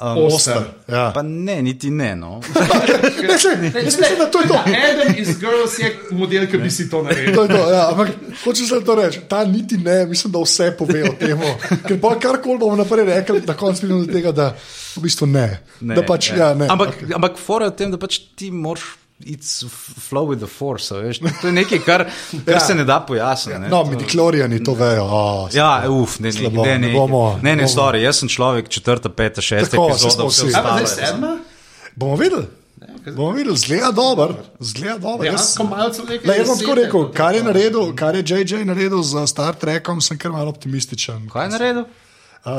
Um, Oster. Ja. Pa ne, niti ne. No. ne, se, jaz mislim, da to je to. Eden iz Girls je model, ki bi si to naredil. To je to, ja, ampak hočeš le to reči, ta niti ne, mislim, da vse pove o tem. Ker pa karkoli bomo naprej rekli, na koncu pridemo do tega, da v bistvu ne. Ne, da pač, ja, ne. Ampak, okay. ampak fora je v tem, da pač ti moraš iti flow with the force. Veš? To je nekaj, kar, kar Ja. se ne da pojasniti. ne. No, To- midiklorijani to vejo. Oh, Ja, uf, ne, ne, Slabo, ne, ne ne, bomo- ne, ne, sorry, jaz sem človek četrta, peta, šesta epizoda, smo vse vsi. Ostalo. zdaj sedma? Bomo videli. Bomo videli, zgleda dobro. Zgleda dobro. Jaz, Dejansko malce nekaj. le, jaz bom tako desete, rekel, kar je naredil, kar je JJ naredil z Star Trekom, sem kar malo optimističen. Kaj je naredil?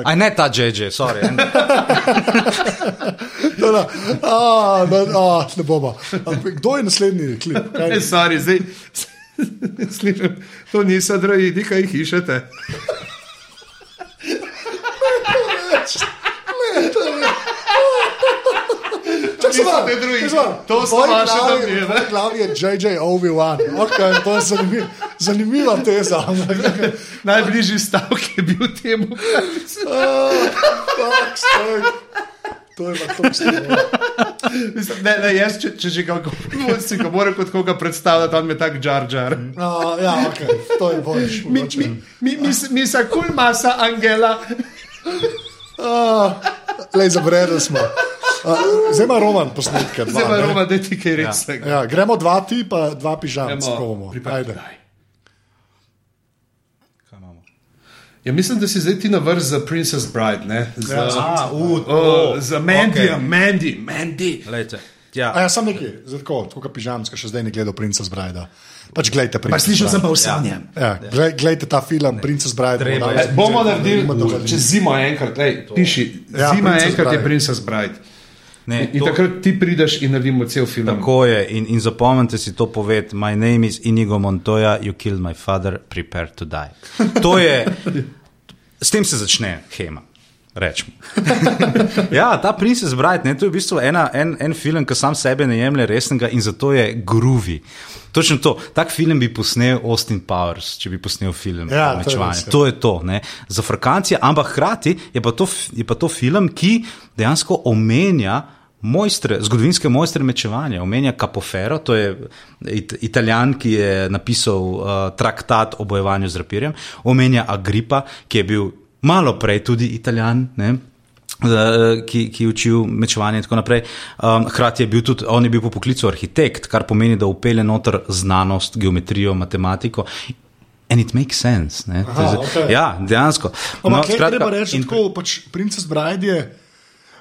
Aj ne ta JJ, sorry. en- No, no, a, no, a, ne bomo. Ampak Kdo je naslednji klip? Kaj? Ne, sorry, zdaj. Slišim, to niso droidi, kaj jih išete. Samo, te drugi. To so Tvoji vaše glavi- domneve. tvoji glavi je JJ Obi-Wan. Okay, to je zanimiv, zanimiva teza. Najbližji stavek je bil temu. Fuck, stoj. To je pa to, stoj. Mislim, Ne, ne, jaz, če, če že kako si ga moram kot koga predstavljati, on me tak jar jar. A, Ja, ok, to je boljš. Mi, mi, mi, mi, mi sa kul masa Angela. Lej, zabredli smo. A, Zdaj ima Roman posnetke. dva, Zdaj pa ne? Roma, da ti kaj reče. Ja, gremo dva ti, pa dva. Kaj imamo? Ja, mislim, da si zdaj ti na vrh za Princess Bride, ne? Za, Ja, A, u, uh, za Mandy, okay. Mandy, Mandy. Lejte, A ja. ja, sam nekaj, zdaj tako, tako kot pižamska, še zdaj ne gledal Princess Bride. Pač gledajte Pa slišal sem pa v sanjem. Ja, glej- glejte ta film, Princess Bride. Treba bomo je. Ima naredili čez zimo enkrat, lej, piši. Ja, Zima Princess enkrat je Bride. Princess Bride. Ne, In to- takrat ti prideš in naredimo cel film. Tako je, in, in zapomnite si to poved. My name is Inigo Montoya, you killed my father, prepare to die. To je, s tem se začne hema. Rečemo. ja, ta Princess Bride, ne, to je v bistvu ena, en, en film, ki sam sebe ne jemlje resnega in zato je groovy. Točno to. Tak film bi posnel Austin Powers, če bi posnel film. Ja, o to je ja. to je to. Ne. Za Frakancije, ampak hkrati je pa, to, je pa to film, ki dejansko omenja Mojstre, zgodovinske mojstre mečevanja, omenja Capofero, to je it, italijan, ki je napisal uh, traktat o bojevanju z rapirjem, omenja Agripa, ki je bil malo prej tudi italijan, ne, uh, ki, ki je učil mečevanje in tako naprej. Um, hkrati je bil tudi, on je bil po poklicu arhitekt, kar pomeni, da upelje noter znanost, geometrijo, matematiko. In it makes sense. Ne, Aha, je- okej. Ja, dejansko. Ampak no, skratka, treba reči, in- tako pač Princess Bride je.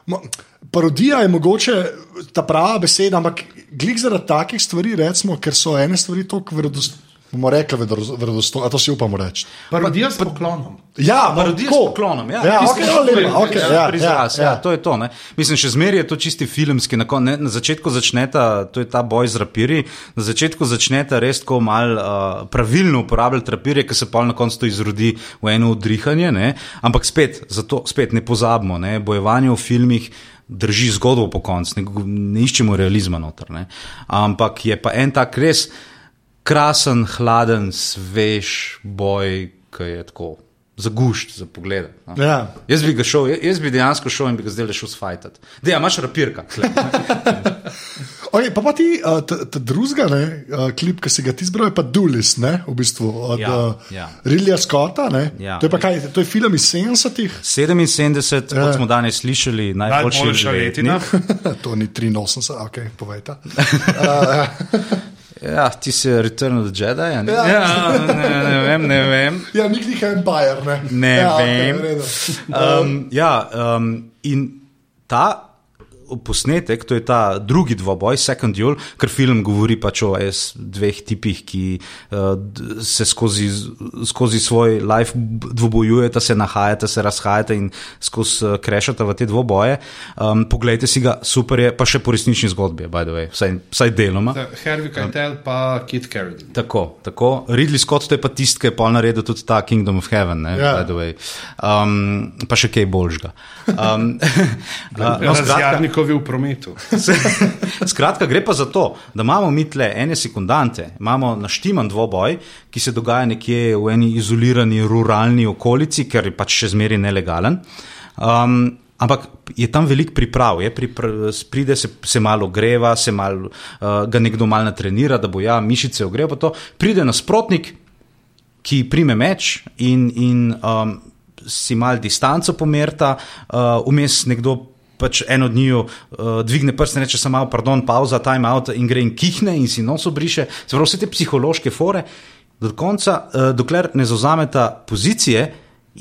mo- Parodija je mogoče ta prava beseda, ampak glik zaradi takih stvari, recimo, ker so ene stvari tako verodostojne. Bomo rekli, verodostojne, a to si upamo reči. Parodija s poklonom. Ja, Parodija s poklonom. Ja, ja, okay, lepa, okay, ja, ja, izraz, ja, ja, to je to. Ne? Mislim, še zmeraj je to čisti filmski. Na, kon, ne, na začetku začneta, to je ta boj z rapiri, na začetku začneta res tako mal uh, pravilno uporabljati rapirje, ki se pa na koncu izrodi v eno odrihanje. Ne? Ampak spet, zato, spet ne pozabimo, ne? bojevanje v filmih. Drži zgodbo po koncu, ne, ne iščemo realizma noter. Ne. Ampak je pa en tak res krasen, hladen, svež boj, ki je tako zagušt za pogled. No. Ja. Jaz bi ga šel, jaz bi dejansko šel in bi ga zdaj le šel sfajtati. Dej, a imaš rapirka. Okay, pa, pa ti, uh, ta drugega uh, klip, ki si ga ti zbral, je pa Dulis, ne, v bistvu, od Ja, uh, ja. Ridleya Scotta. Ne? Ja. To, je pa kaj, to je film iz 70-ih, 77, ja. kot smo danes slišali, najboljši letina. letnik. to ni 83, ok, povejte. Ja, ti si Return of the Jedi. a ne? Ja. Ja, ne, ne vem, ne vem. Ja, nikdih Empire, ne. Ne ja, vem. Okay, redu. Um, ja, um, in ta posnetek, to je ta drugi dvoboj, Second Duel, ker film govori pač o es dveh tipih, ki uh, se skozi, skozi svoj life dvobojujeta, se nahajata, se razhajata in skozi uh, krešata v te dvoboje. Um, poglejte si ga, super je, pa še po resnični zgodbi, je, by the way, vsaj, vsaj deloma. Harvey Keitel pa Kit Carradine. Tako, tako. Ridley Scott to je pa tisti, ki je pol naredil tudi ta Kingdom of Heaven, ne, Ja. by the way. Um, pa še kaj boljšega. Um, uh, no, skratka, Razjarnikovi v prometu. skratka, gre pa za to, da imamo mi tle ene sekundante, imamo naštiman dvoboj, ki se dogaja nekje v eni izolirani ruralni okolici, ker je pač še zmeraj nelegalen. Um, Ampak je tam veliko priprav, je pripra pride se, se malo greva, se malo, uh, ga nekdo malo natrenira, da bo ja, mišice ogreva. to. Pride nasprotnik, ki prime meč in, in um, si mal distanco pomerta, uh, vmes nekdo. Pač en od njiju uh, dvigne prst in reče: samo, pardon, pauza, time out, in gre in kihne in si nos obriše. Se pravi, vse te psihološke fore, do konca, uh, dokler ne zauzameta pozicije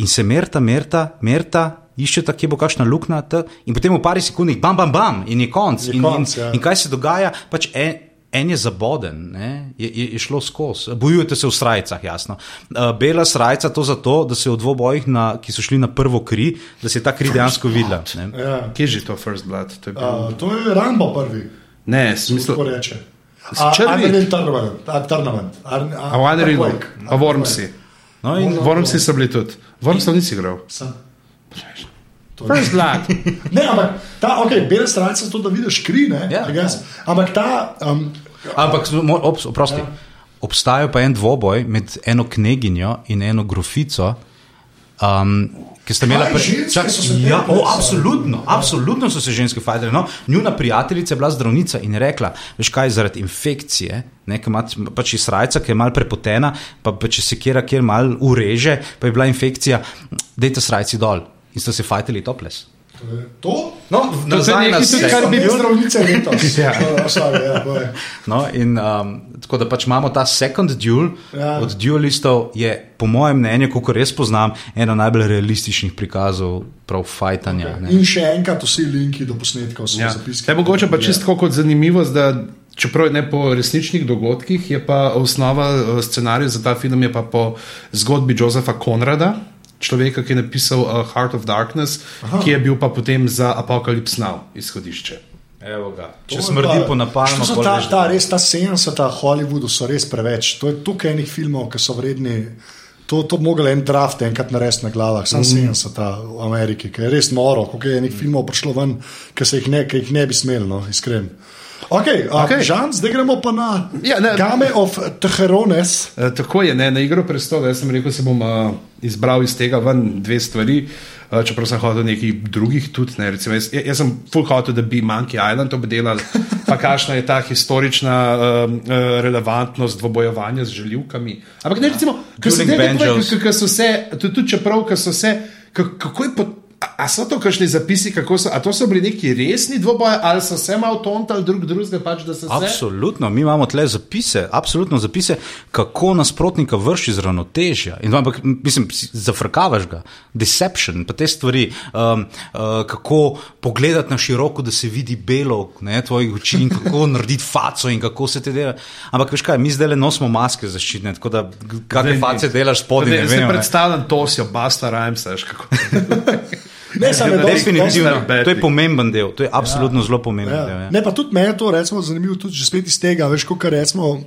in se merta, merta, merta, iščeta, kje bo kakšna luknja, in potem v pari sekundah, bam, bam, bam, in je konc. Je in, konc, in, ja. in kaj se dogaja? Pač en, en je zaboden, ne? je, je, je šlo skozi. Bojujete se v srajcah, jasno. Uh, bela srajca to zato, da se je v dvobojih, na, ki so šli na prvo kri, da se je ta kri dejansko videla. ne. Ja. Kje je že to First Blood? To je bil... Uh, to je Rambo prvi, Ne, tako smisel. reče. črni? Arnold Tournament. Tournament. Ar- a- A Wormsi. No, in, Wormsi so bili tudi. Wormsov nisi igral. Sem. First Blood. Ne, ampak ta, ok, bele stranice so to, da vidiš kri, ne? Ja. I guess. Ampak ta, um, ampak, obs, oprosti. Ja. Obstaja pa en dvoboj med eno kneginjo in eno grofico. Um, Ki sta imela Kaj, pre- ženske Čak- so se ja, o, so? absolutno, absolutno so se ženske fajčile. No, njuna prijateljica je bila zdravnica in je rekla: Veš kaj, zaradi infekcije, nekaj pač iz srca, ki je mal prepotena, pa, pa če se kjer kjer mal ureže, pa je bila infekcija, dajte srajci dol. In sta se fajčili toples. to, No, nazaj na tudi Second kar bi Duel. zdravnice letos. ja. Uh, sorry, ja, boj. No, in, um, tako da pač imamo ta second duel. Ja. Ja. Od duelistov je, po mojem mnenju, kot res poznam, eno najbolj realističnih prikazov prav fajtanja. Okay. In še enkrat vsi linki do posnetkov so Ja. zapiski. Je mogoče pa čisto kot zanimivost, da čeprav ne po resničnih dogodkih, je pa osnova eh, scenarija za ta film je pa po zgodbi Josefa Konrada. Človeka, ki je napisal uh, Heart of Darkness, Aha. ki je bil pa potem za Apocalypse Now izhodišče. Evo ga. To Če smrdi pa- po napalmu, što so ta, ta, res ta 70. Hollywoodu so res preveč. To je tukaj enih filmov, ki so vredni. To, to bi mogli en draft enkrat narediti na glavah, samo mm. 70. v Ameriki, ki je res noro, koliko je enih filmov prišlo ven, ki se jih ne, jih ne bi smeli, no, iskren. Okay, uh, okay. Žan, zdaj gremo pa na Ja, ne- Game of Teherones. E, tako je, ne, na igro prestola. Jaz sem rekel, da bom uh, izbral iz tega ven dve stvari, uh, čeprav sem hotel nekih drugih tudi. Ne, recimo, jaz, ja- jaz sem full hotel, da bi Monkey Island obdelal, pa kakšna je ta historična uh, uh, relevantnost dvobojevanja z željivkami. Ampak ne, recimo, se banjos. kako so se, tudi, tudi čeprav, ko so se, ka- kako je pot. A, so to kakšni zapisi, kako so, a to so bili neki resni dvoboji, ali so se malo tontali drug drugega, pač da so se. Absolutno, mi imamo tle zapise, absolutno zapise, kako nasprotnika vrši z ravnotežja. In, ampak, mislim, zafrkavaš ga, deception, pa te stvari, um, uh, kako pogledati na široko, da se vidi belo ne, tvojih oči in kako narediti faco in kako se te dela. Ampak veš kaj, mi zdaj le nosimo maske zaščitne, tako da kakšne face delaš spodaj, ne Zdaj vem. si ne. predstavljam Tosijo, Basta Rhymes, veš kako. Ne, je dosti- Definitivno, to je pomemben del, to je absolutno zelo pomemben del. Ja. Ja. Ne, pa tudi meni je to recimo, zanimivo, tudi že spet iz tega, veš, kot rečemo,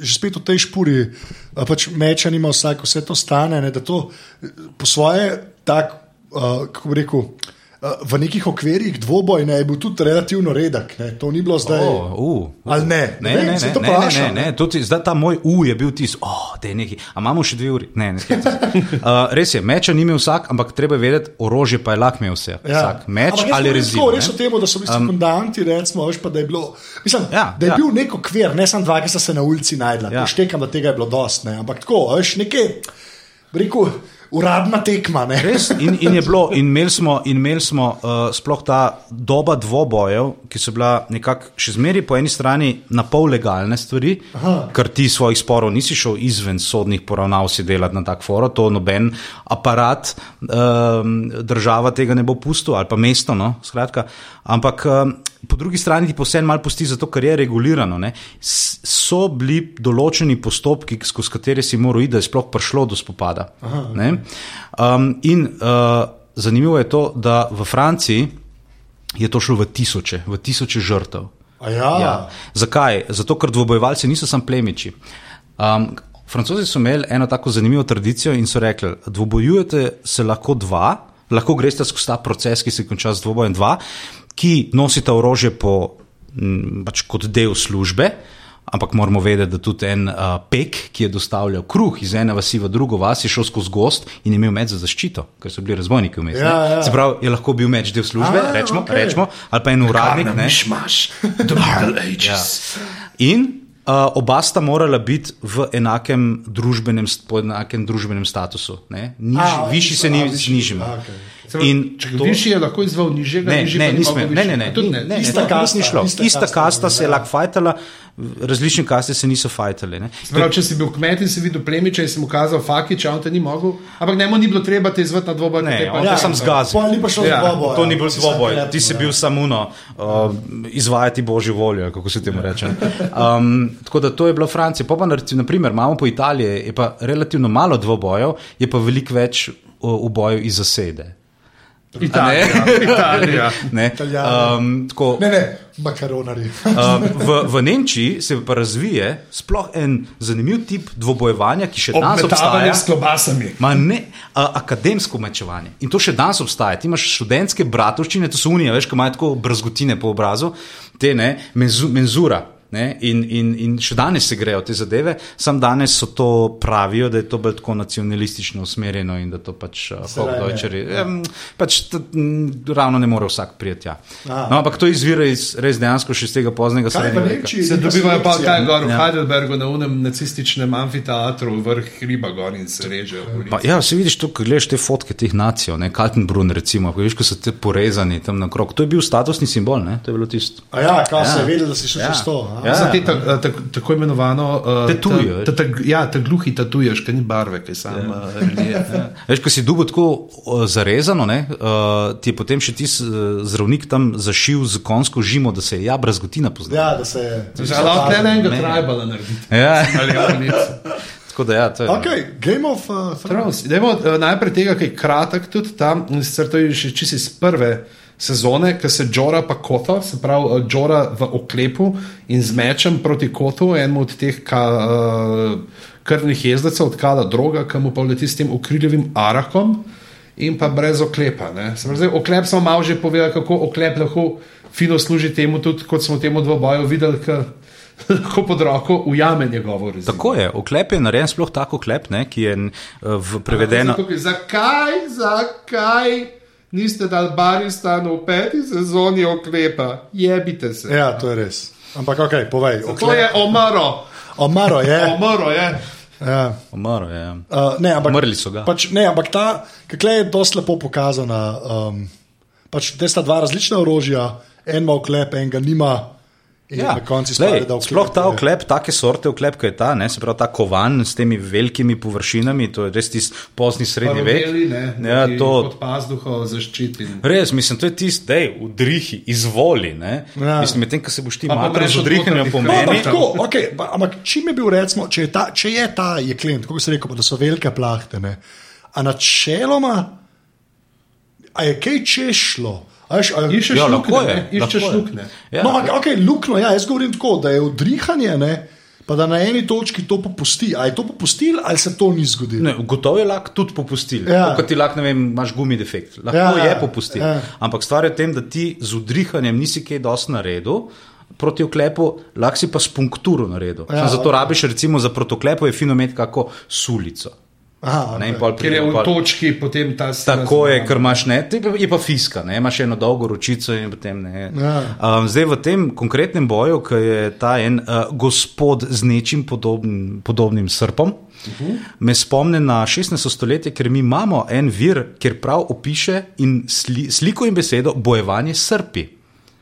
že spet v tej špuri, pač meča nima vsak, vse to stane, ne, da to po svoje, tak, uh, kako bi rekel, v nekih okvirjih dvoboj ne, je bil tudi relativno redek. Ne, to ni bilo zdaj. Oh, uh, Ali ne? Ne, Ne ne, se ne, to ne, ne, ne, ne, tudi, zdaj ta moj U je bil tis, oh, da je neki, a imamo še dve uri. Ne, ne, uh, res je, meča ni imel vsak, ampak treba je vedeti, orožje pa je lahko imel vse. Ja. Vsak meč Ampak ali rezil. tako, ne. Res o tem, da so bili um, sekundanti, recimo, veš, pa, da je, bilo, mislim, Ja, da je ja. bil nek okvir, ne samo dva, ki sta se na ulici najdla. Ja. Štekam, da tega je bilo dost, ne. ampak tako, veš, nekaj, rekel, uradna tekma. Ne. Res, in, in je bilo, in imeli smo, in imeli smo uh, sploh ta doba dvobojev, ki so bila nekako še zmeraj po eni strani na pol legalne stvari, Aha. ker ti svojih sporov nisi šel izven sodnih poravnav si delati na tak foro, to noben aparat um, država tega ne bo pustil ali pa mesto, no, skratka. Ampak um, po drugi strani ti posebej malo pusti, zato ker je regulirano. Ne. So bili določeni postopki, skozi katere si moral iti, da je sploh prišlo do spopada. Ne. Um, in uh, zanimivo je to, da v Franciji je to šlo v tisoče, v tisoče žrtev. A Ja, Ja. Zakaj? Zato, ker dvobojevalci niso samo plemiči. Um, Francozi so imeli eno tako zanimivo tradicijo in so rekli: dvobojujete se lahko dva, lahko greste skozi ta proces, ki se konča z dvobojem dva, ki nosita orožje po, pač kot del službe. Ampak moramo vedeti, da tudi en uh, pek, ki je dostavljal kruh iz ene vasi v drugo vas, je šel skozi gost in imel meč za zaščito, ker so bili razbojniki vmes. Ja, ja. Se pravi, je lahko bil meč del službe, A, rečemo, okej. rečemo, ali pa en uradnik. ne. Mišmaš, the Middle Ages. In uh, oba sta morala biti v enakem družbenem, po enakem družbenem statusu. Niž, A, višji se ni višji, z nižjim. a, okej. In Če to- višji je lahko izval nižjega, Ne, nižji ne, pa ni nismo, mogel ne, ne, ne, ne, ne, Ista ne, to kasta, ni šlo. ista Ista kasta, kasta se je ja. lahko fajtala, različne kaste se niso fajtale. ne. Prav, če si bil kmet in si videl plemiča in si mu kazal fakič, on te ni mogel, ampak njemu ni bilo treba te izvati na dvoboj. Ne, on je sam zgazil. Pol ni pa šlo Ja, ja, dvoboj. To ni bil dvoboj, ti si bil samo uno, uh, izvajati božjo voljo, kako se temu reče. Um, tako da to je bilo v Franciji. Pa pa naprimer, imamo po Italiji, je pa relativno malo dvobojev, je pa veliko več ubojev iz zasede. Italija. Italija. Ne? Italijani. Um, tako, Ne, ne, makaronari. Um, v, v Nemčiji se pa razvije sploh en zanimiv tip dvobojevanja, ki še danes Obmetavanje obstaja. s klobasami. Ma ne, a, akademsko mečevanje. In to še danes obstaja. Ti imaš študentske bratovščine, to so unije, veš, ki imajo tako brazgotine po obrazu, te ne, menzu, menzura. Ne, in, in, in še danes se grejo te zadeve, sam danes so to pravijo, da je to bolj tako nacionalistično usmerjeno in da to pač Zaradi- Hogdojčeri. Pač t, m, ravno ne more vsak prijeti. Ja. No, ampak to izvira iz res dejansko še iz tega poznega srednjega? Se dobivajo pa kaj gor v Ja. Heidelbergu na unem nacističnem amfiteatru, vrh hriba gor in se režejo. Pa, ja, se vidiš, to, ko gledaš te fotke teh nacijev, ne, Kaltenbrunn, recimo, ko vidiš, ko so te porezani tam na krog. To je bil statusni simbol, ne, to je bilo tisto. A ja, kaj se Ja. je vedel, da si šel Ja. čez to. a? Ja. Za te ta, ta, tako imenovano uh, Tatuje, ta, ta, ta, ja, ta gluhi tatuješ, ki ni barve, ki sam ja. uh. Ja. Veš, ko si dubo tako uh, zarezano, ne, uh, ti je potem še ti uh, zdravnik tam zašil z konsko žimo, da se je ja, brazgotina poznala. Ja, da se je. Lahko le enega Ne. tribala narediti. Ja. Tako da ja, to je. Okay, Game of uh, Thrones. Thrones. Dajmo uh, najprej tega, ki je kratek tudi tam, in sicer to je še čisto iz prve sezone, ki se Džora pa Kota, se pravi uh, Džora v oklepu in z mečem proti Kotu, enemu od teh ka, uh, krvnih jezdecev, odkala droga, ki mu pa leti s tem ukriljivim arakom in pa brez oklepa. zdaj, oklep smo malo že povedali, kako oklep lahko fino služi temu, tudi kot smo temu dvoboju videli, lahko pod roko ujame njegovo rezino. Tako je, oklep je narejen sploh tako oklep, ne, ki je eh, v prevedeno. Zakaj, zakaj niste dali baristanu v peti sezoni oklepa? Jebite se. Ja, to je res. Ampak, ok, povej. To je omaro. Omaro je. Omaro je. Ja. Omaro je. ja. Uh, ne, ampak, Umrli so ga. Pač, ne, ampak ta, kako je dosti lepo pokazana. Um, pač, te sta dva različna orožja, en ima oklep, en ga nima. Ja. na koncu da oklep sploh ta je- oklep, take sorte oklep, ki je ta, ne, se pravi ta kovan s temi velikimi površinami, to je res tisti pozni srednji vek. Paraleli, ne, Ja, to, Pod pazduho zaščitim. Res, mislim, to je tisti, da je vdrihi, izvoli. Ne? Ja. Mislim, medtem, ko se boš ti malo pomreš z od vdrihanjem notranjih No, pomeni. tako, okay, pa, ampak čim je bil, recimo, če je ta, če je ta jeklen, kako se reče, da so velike plahte, ne, a načeloma, a je kaj češlo? A veš, a, Iščeš Ja, lahko lukne, je, iščeš lahko je. no, lukne. Ja. ampak, okay, lukno, ja, jaz govorim tako, da je vdrihanje, ne, pa da na eni točki to popusti. A je to popustil ali se to ni zgodilo? Ne, gotovo je lak tudi popustil. Ja. Kot ti lak, ne vem, imaš gumi defekt. Lahko Ja, ja, je popustil. ja. Ampak stvar je v tem, da ti z vdrihanjem nisi kaj dosti naredil. Proti oklepu, lahko si pa s punkturo naredil. Ja, zato ok. okay. rabiš, recimo, za protoklepo je fino imeti kako sulico. Aha, Ne, pol Ker je v pol- točki potem ta sila Tako je, zmaga. ker imaš ne, je pa fiska, ne, imaš eno dolgo ročico in potem ne. Ja. Um, zdaj v tem konkretnem boju, ki je ta en uh, gospod z nečim podobnim, podobnim srpom, uh -huh. me spomne na 16. stoletje, ker mi imamo en vir, kjer prav opiše in sli, sliko in besedo bojevanje srpi.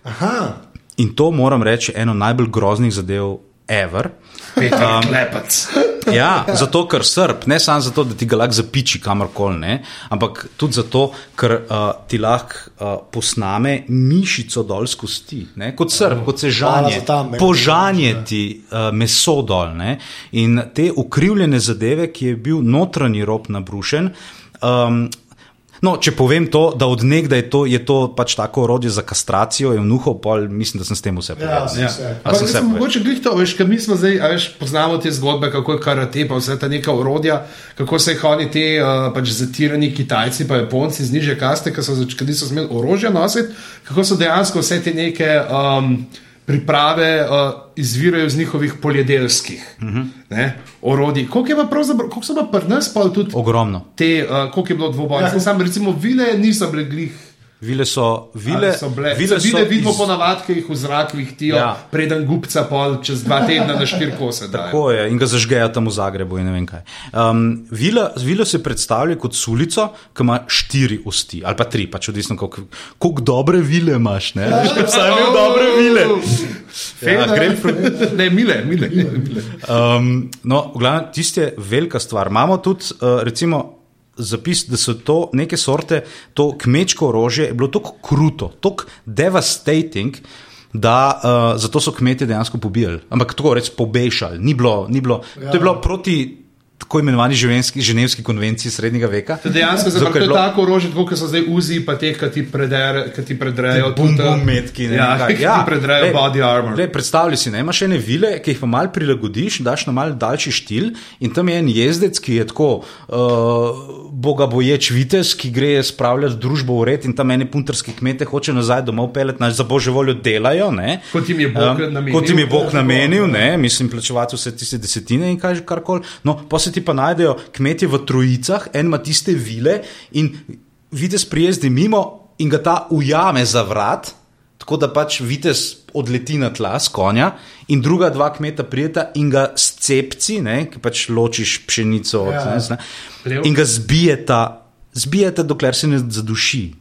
Aha, In to moram reči, eno najbolj groznih zadev ever. Peter Klepac. Ja, zato ker srp, ne samo zato, da ti ga lahko zapiči kamorkoli, ampak tudi zato, ker uh, ti lahko uh, posname mišico dol z kosti, ne, kot srp, kot se žanje, požanje ti uh, meso dol. Ne, in te ukrivljene zadeve, ki je bil notranji rob nabrušen. Um, No, če povem to, da odnegdaj to, je to pač tako orodje za kastracijo, je vnuhov, pol, mislim, da sem s tem vse povedal. Ja, ne. si vse. A Ampak sem povedal? mogoče glih to, veš, ker mi smo zdaj, a veš, poznamo te zgodbe, kako je karate, pa vse ta neka urodja, kako se jih oni te uh, pač zatirani Kitajci, pa Japonci z niže kaste, ki so, niso smeli orožja nositi, kako so dejansko vse te neke um, priprave uh, izvirajo iz njihovih poljedelskih uh Mhm. -huh. orodij. Koliko je pa pravzaprav, koliko so pa pri nas pa tudi Ogromno. te, uh, koliko je bilo dvobojov? Ja, Sam recimo vile niso bile glih. Vile so, vile, Ali so bile, vile so vile vidimo iz- po navadi, ki jih v zrak vihtijo, ja. Ja. preden gubca pol čez dva tedna na štiri kose. Tako je, in ga zažgejo tam v Zagrebu in ne vem kaj. Um, vila, vilo se predstavlja kot sulico, ki ima štiri osti, ali pa tri, pač odvisno, koliko koliko dobre vile imaš. Ne, Veš, kot sem imel dobre vile. Ja, grapefruit. Ne, mile, mile. mile. Um, no, v glavnem, tiste velika stvar. Imamo tudi, uh, recimo, zapis, da so to neke sorte, to kmečko orožje je bilo tako kruto, tako devastating. Da, uh, zato so kmetje dejansko pobijali, ampak tako reč pobešali. Ni bilo, ni bilo, ja. To je bilo proti tako imenovani ženevski, ženevski konvenciji srednjega veka. To Dejansko je je bilo- tako orožje, kot so zdaj uzi, pa te, ki ti, predere, ki ti predrejo. Bum, bum, metki. ne Ja, ki ti predrejo glej, body armor. glej, Predstavljaj si, ne, imaš ene vile, ki jih pa malo prilagodiš, daš na malo daljši štil in tam je en jezdec, ki je tako uh, bogaboječ vitez, ki gre spravljati družbo v red in tam ene punterske kmete hoče nazaj domov pelet, naj za božjo voljo delajo. Ne, Kot jim je Bog namenil. Kot jim je Bog Ja, namenil, ne, mislim, plačevati vse tiste desetine in kaj, karkoli. No, pa se ti pa najdejo kmetje v trojicah, en ima tiste vile in vidiš prijezdi mimo in ga ta ujame za vrat, tako da pač vidiš odleti na tla s konja, in druga dva kmeta prijeta in ga s cepci, ne, ki pač ločiš pšenico od, Ja. ne, Plev. in ga zbijeta, zbijeta, dokler se ne zaduši.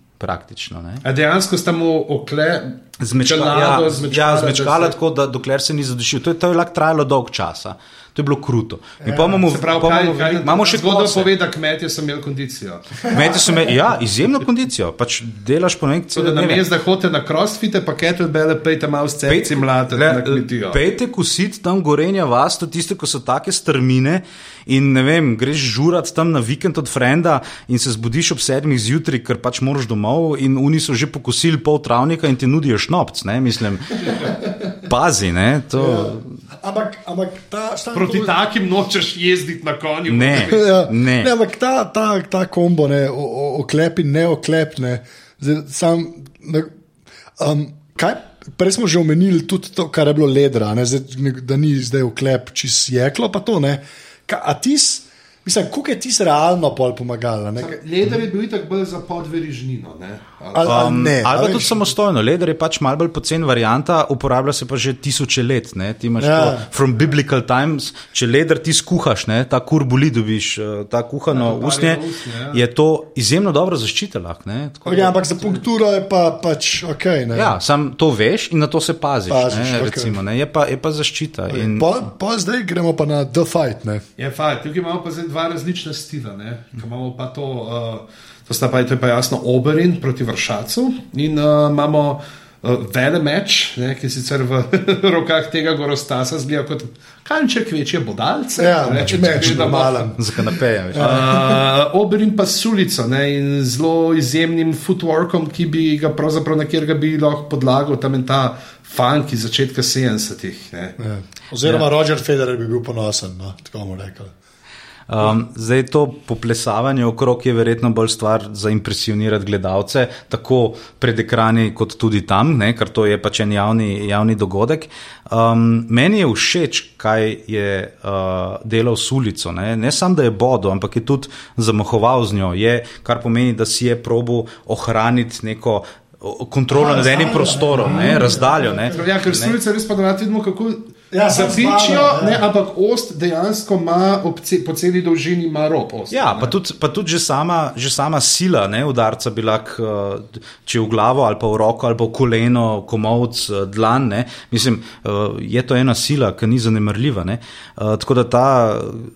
Ne. Dejansko sta mu okle, Zmečkala, čelado ja, zmečkala, ja, da zmečkala se- tako, da dokler se ni zadušil. To je, to je lahko trajalo dolg časa. To je bilo kruto. In pa imamo, pravi, pa kaj, imamo, kaj, imamo še zgodba kose. pove, da kmetje so imeli kondicijo. Kmetje so imeli ja, izjemno kondicijo, pač delaš po nek Tako da na mestu, da hodite na crossfite, pa kettlebelle, pejte malo s cepci mlate na kmetijo. Pejte kusit tam gorenja vas, to tiste, ko so take strmine in ne vem, greš žurat tam na vikend od frenda in se zbudiš ob sedmih zjutraj, ker pač moraš domov in oni so že pokosili pol travnika in ti nudijo šnopc, ne, mislim, pazi, ne, to. Ampak, ampak ta stan, Proti takim nočeš jezditi na konju. Ne. Ja, Ne. ne, ampak ta, ta, ta kombo, ne, o, o, oklep in ne oklep, ne, zdaj, sam, ne, um, kaj, prej smo že omenili tudi to, kar je bilo ledra, ne, zdaj, ne, da ni zdaj uklep čist jeklo, pa to ne. Ka, a ti, mislim, kako je ti realno pol pomagala? Ne? Leder je bil tako bolj za podverižnino. Ne? Ali- Ali, ali Um, ne? ali pa tudi samostojno. Leder je pač malce bolj pocen varianta, uporablja se pa že tisoče let. Ne? Ti imaš Ja. ja. from biblical times, če leder ti skuhaš, ne? ta kur boli dobiš, eh, ta kuhano Ja, to usnje, usnje, ja. je to izjemno ne? Tako Okay, ampak za punkturo je pa pač ok. Ne? Ja, sam to veš in na to se paziš. Paziš, ne, okej. recimo, ne, je, pa, je pa zaščita. In, Pa, pa zdaj gremo pa na The Fight. Ne? Je fajn, tukaj imamo pa zdaj dva različna stila. Imamo pa to, uh, to, sta pa, to je pa jasno Oberin proti Vršacu in uh, imamo uh, vele meč, ne, ki sicer v rokah tega gorostasa zgleda kot kanček večje bodalce. Ja, ne, meč, če meč gledamo. normalen. za kanapeje. Uh, Oberin pa s sulico ne, in zelo izjemnim footworkom, ki bi ga pravzaprav na kjer ga bi lahko podlagal, tam je ta funk iz začetka 70-ih. ne. Ja. Oziroma, ja. Roger Federer bi bil ponosen, no, tako bomo rekli. Um, zdaj to poplesavanje okrog je verjetno bolj stvar za impresionirati gledalce, tako pred ekrani, kot tudi tam, ne, ker to je pač en javni, javni dogodek. Um, meni je všeč, kaj je uh, delal s ulico. Ne, ne samo, da je bodo, ampak je tudi zamahoval z njo, je, kar pomeni, da si je probo ohraniti neko kontrolo nad enim prostorom, ne, razdaljo. Ne. Ja, ker sulice res pa da vidimo, kako Ja, zapičijo, ne, ja. ampak ost dejansko ima ce, po celi dolžini ima rob. Ost, Ja, ne. pa tudi, pa tudi že, sama, že sama sila ne, udarca bi lahko, eh, če v glavo ali pa v roko ali pa v koleno, komovc, eh, dlan. Ne, mislim, eh, je to ena sila, ki ni zanemrljiva. Ne. Tako da ta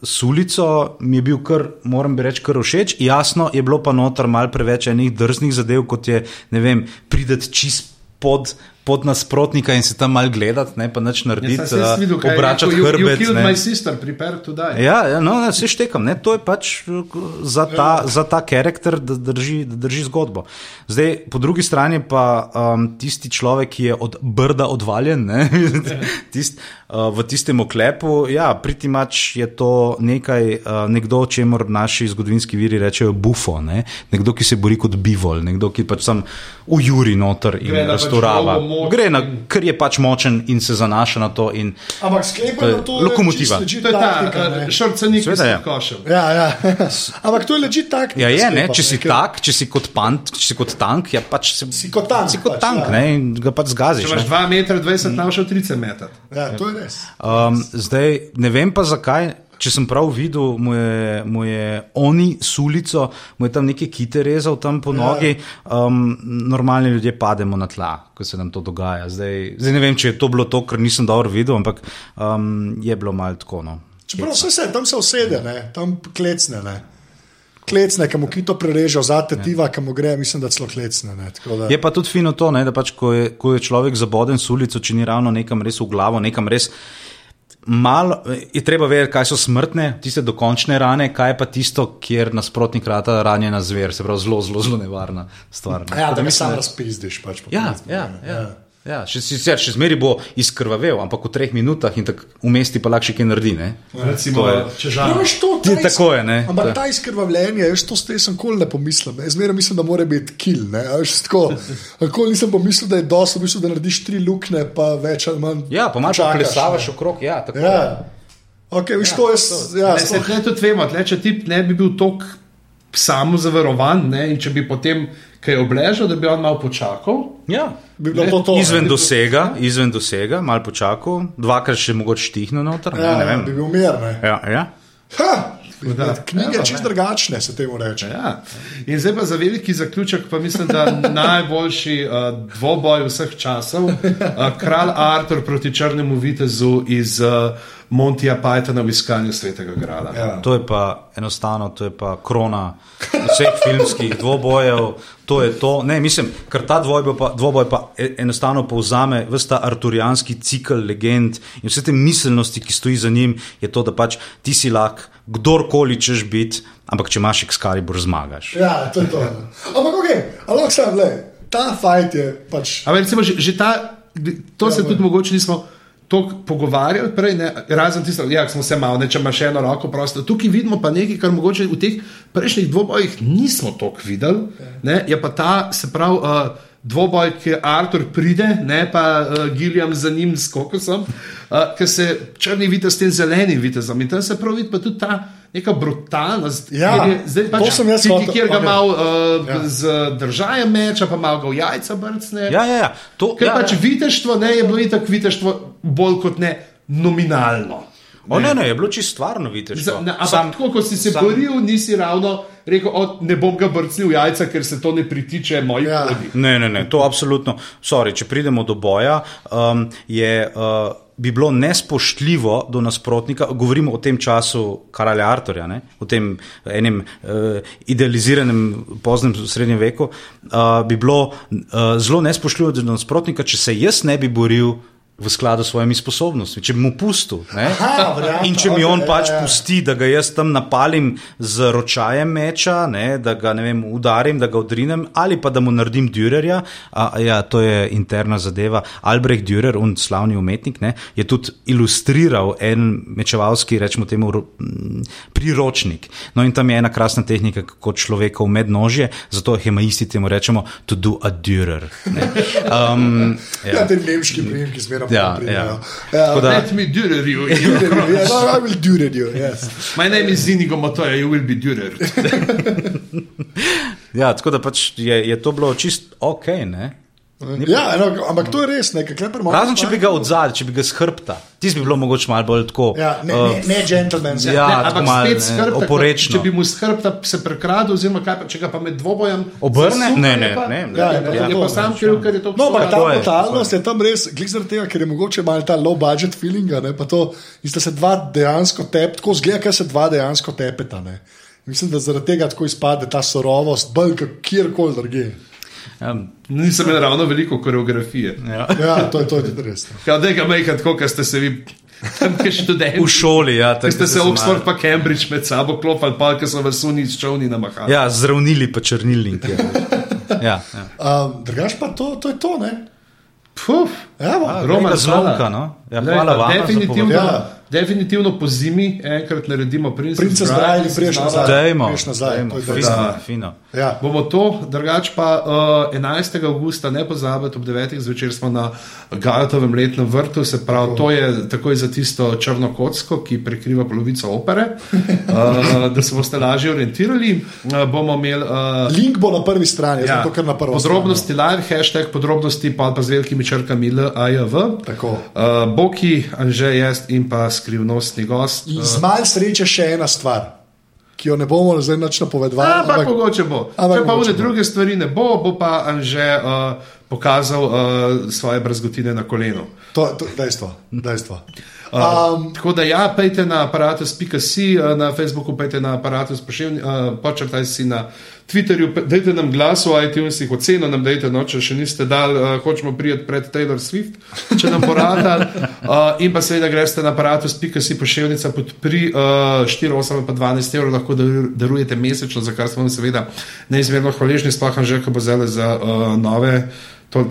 sulico mi je bil kar, moram bi reči, kar všeč. Jasno je bilo pa noter mal preveč enih drznih zadev, kot je, ne vem, prideti čist pod. Pod nasprotnika in se tam mal gledati, ne pa nič narediti, se eh, videl, je obračati rekel, "You- you hrbet. ne." my sister. Ja, ja no, se štekam, ne, to je pač eh, za ta, za ta karakter, da drži, da drži zgodbo. Zdaj, po drugi strani pa um, tisti človek, ki je od brda odvaljen, ne, tist, v tistem oklepu, ja, priti mač je to nekaj, uh, nekdo, čemur naši zgodovinski viri rečejo bufo, ne, nekdo, ki se bori kot bivol, nekdo, ki pač sam ujuri noter in Gre na pač Gre na, ker je pač močen in se zanaša na to. In, Ampak sklepam, To to lokomotiva. Je To je ta ne. šrcenik, ki Seveda se je. je košel. Ja, ja. Ampak to je ležit taktika. Ja, je, ne, če si tak, če si kot, pant, če si kot tank, ja, pač se, Si kot tank, si kot pač, tank ja. ne, in ga pač zgaziš. Če imaš Ne. 2 metra, 20 našel 30 metrov. Ja, to je res. Um, zdaj ne vem pa zakaj. Če sem prav videl, mu je, mu je oni sulico, mu je tam neke kite rezal tam po nogi, um, normalni ljudje pademo na tla, ko se nam to dogaja. Zdaj, zdaj ne vem, če je to bilo to, ker nisem dobro videl, ampak um, je bilo malo tako. No. Čeprav se tam se usede, ne, tam klecne. Ne. Klecne, ki mu kito prereže, zate tiva, ki mu gre, mislim, da celo klecne. Ne, da- Je pa tudi fino to, ne, da pač, ko, je, ko je človek zaboden s ulico, če ni ravno nekam res v glavo, nekam res. Malo je treba vedeti, kaj so smrtne, tiste dokončne rane, kaj pa tisto, kjer nasprotnik rata ranjena zver, se pravi zelo, zelo, zelo nevarna stvar. ne. Ja, da mi sam razpizdiš. Pač, po Ja, koncu, ja, ne. ja. Ja, še, sicer še zmeri bo izkrvavel, ampak v treh minutah in tako umesti pa lahko še kaj naredi. Ne? Recimo, To je- če Ja, žal. veš, to, Ti, ta iz- tako je, ne. Ampak To- ta izkrvavljenje, jaz to zdaj sem kol ne pomislil. Jaz zmeraj mislim, da mora biti kill. ne, a veš, tako. Nisem pomislil, da je dosto, v bistvu, da narediš tri lukne, pa več ali manj. Ja, pa čakaš, plesavaš ne. okrog. Ja, tako. Ja. Okay, viš, to je, s- ja, Ne, se sploh- tle tudi vemo, tle, če tip ne bi bil tako samo zavarovan ne, in če bi potem kaj obležal, da bi on malo počakal. Ja. bi bilo to to. Izven ne. dosega, izven dosega, malo počakal, dvakrat še mogoče štihno noter. ne, Ja, ne ja, vem. bi bil mir. ne. Ja, ja. Ha! Da. Knjige Ja, čist drugačne, se temu reče. Ja. In zdaj pa za veliki zaključek, pa mislim, da najboljši uh, dvoboj vseh časov, uh, kralj Artur proti črnemu vitezu iz uh, Montija Pythona v iskanju svetega grala. Ja. To je pa enostavno, to je pa krona vseh filmskih dvobojev. To je to. Ne, mislim, ker ta dvoboj pa, dvoboj pa e- enostavno povzame vse ta arturijanski cikl legend in vse te miselnosti, ki stoji za njim, je to, da pač ti si lahko kdorkoli češ biti, ampak če imaš Excalibur, zmagaš. Ja, to je to. Ampak, ok, ampak sam, le, ta fajt je pač. Ampak recimo, že, že ta, to se tudi mogoče nismo. Tako pogovarjali prej, ne, razen tisto, da ja, smo se malo, ne, če imaš eno roko prosto. Tukaj vidimo pa nekaj, kar mogoče v teh prejšnjih dvobojih nismo tako videli. Ne, je pa ta, se pravi, uh, dvoboj, ki Artur pride, ne pa uh, Gilliam za njim s kokosom, uh, ker se črni vidi s tem zelenim vitezom. In tam se pravi pa tudi ta neka brutalnost. Ja, je zdaj pač sem jaz ti, kjer ga okej. malo uh, Ja. z držajem meča, pa malo ga v jajca brcne. Ja, ja, ja. To, Ker ja, pač ja. viteštvo ne, je bilo itak viteštvo bolj kot ne nominalno. O, ne, ne, je bilo čisto stvarno, ne, ampak tako, kot si se sam, boril, nisi ravno rekel, o, ne bom ga brcnil v jajca, ker se to ne pritiče moji Ja. kodi. Ne, ne, ne, to absolutno. Sorry, če pridemo do boja, um, je. Uh, Bi bilo nespoštljivo do nasprotnika, govorimo o tem času kralja Arturja, ne? o tem enem uh, idealiziranem poznem srednjem veku, uh, bi bilo uh, zelo nespoštljivo do nasprotnika, če se jaz ne bi boril v skladu s svojimi sposobnostmi, če bi mu pustil. ne. Aha, varianta, In če mi okej, on ja, pač ja. pusti, da ga jaz tam napalim z ročajem meča, ne, da ga ne vem, udarim, da ga odrinem, ali pa da mu naredim Dürerja. A, ja, to je interna zadeva. Albrecht Dürer, un slavni umetnik, ne, je tudi ilustriral en mečevalski, rečemo temu, priročnik. No in tam je ena krasna tehnika, kako človekov mednožje, zato hemaisti temu rečemo to do a Dürer. ne. Um, Ja, ja te nemški prijemki zmeraj Ja, pridejo. ja. Tako da- Let me Dürer you. Ja, no, I will do it, you, yes. My name is Inigo Matoja, you will be Dürer. ja, tako da pač je, je to bilo čist ok. Ne? Ja, no, ampak to je res, nekaj. Razen če bi ga odzadil, če bi ga skrbta. Tisti bi bilo mogoče malo bolj tako. Ja, ne, uh, ne, ne gentleman. Ja, ne, tako ampak malo, spet ne, skrbta, oporečno. Če bi mu skrbta se prekradel, oziroma kaj, pa, če ga pa med dvobojem Obrne? zasuka, Ne, je ne, pa- ne, Ja, Ja, ne, je to, pa sam kriv, ker je to No, ampak ta brutalnost je tam res, glede zaradi tega, ker je mogoče malo ta low budget feeling, ne, pa to, in sta se dva dejansko tep, tako zgleda, ker se dva dejansko tepeta. Ne. Mislim, da zaradi tega tako izpade ta sorovost, bolj kot kjerkoli drugje. Um, Nisem imel ravno veliko koreografije. ja. Ja, to je, to je tudi res. ne. Ja, da ga mejka tako, ker ste se vi tam, ki študenti. V šoli, ja. Tako ste se Oxford pa Cambridge med sabo klopali, pa ker so vas suni iz čovni namahali. Ja, zdravnili pa črnilniki. Ja, ja. Um, Drugač pa to, to je to, ne? Puf, Ja, bo. A, Roman zlomka, no. Ja, Glej, hvala vam. definitivno, Ja. Definitivno po zimi enkrat naredimo Princess, Princess Bride in priješ nazaj. Dajmo, Greš nazaj, dajmo, to je fino, Da. fino. Ja. Bomo to, drugače pa uh, 11. augusta, ne pozabite, ob 9. zvečer smo na Gajatovem letnem vrtu, se pravi, to je takoj za tisto črno kocko, ki prekriva polovico opere, uh, da se boste lažje orientirali. Uh, bomo imeli uh, Link bo na prvi strani, ja, to kar na prvo. podrobnosti live, hashtag podrobnosti pa, pa z velikimi črkami LAJV. Tako. Uh, Boki, Anže, jaz in pa skrivnostni gost. In z malo sreče še ena stvar, ki jo ne bomo zdaj nič napovedovali. Ampak ampak- mogoče bo. ampak Če pa bo. druge stvari ne bo, bo pa Anže uh, pokazal uh, svoje brazgotine na kolenu. To je dejstvo. dejstvo. Um, Um, tako da, ja, pejte na aparatus.si, uh, na Facebooku pejte na aparatus, pošilj, uh, počrtaj si na Twitterju, dajte nam glas v iTunesih, oceno nam dajte, no, če še niste dal, uh, hočemo prijeti pred Taylor Swift, če nam porata. Uh, in pa seveda greste na aparatus.si, pošiljnica podpri uh, 4, 8 pa 12 evrov, lahko daru- darujete mesečno, za kar smo vam seveda neizmerno hvaležni, sploh že, ko bo zele za uh, nove.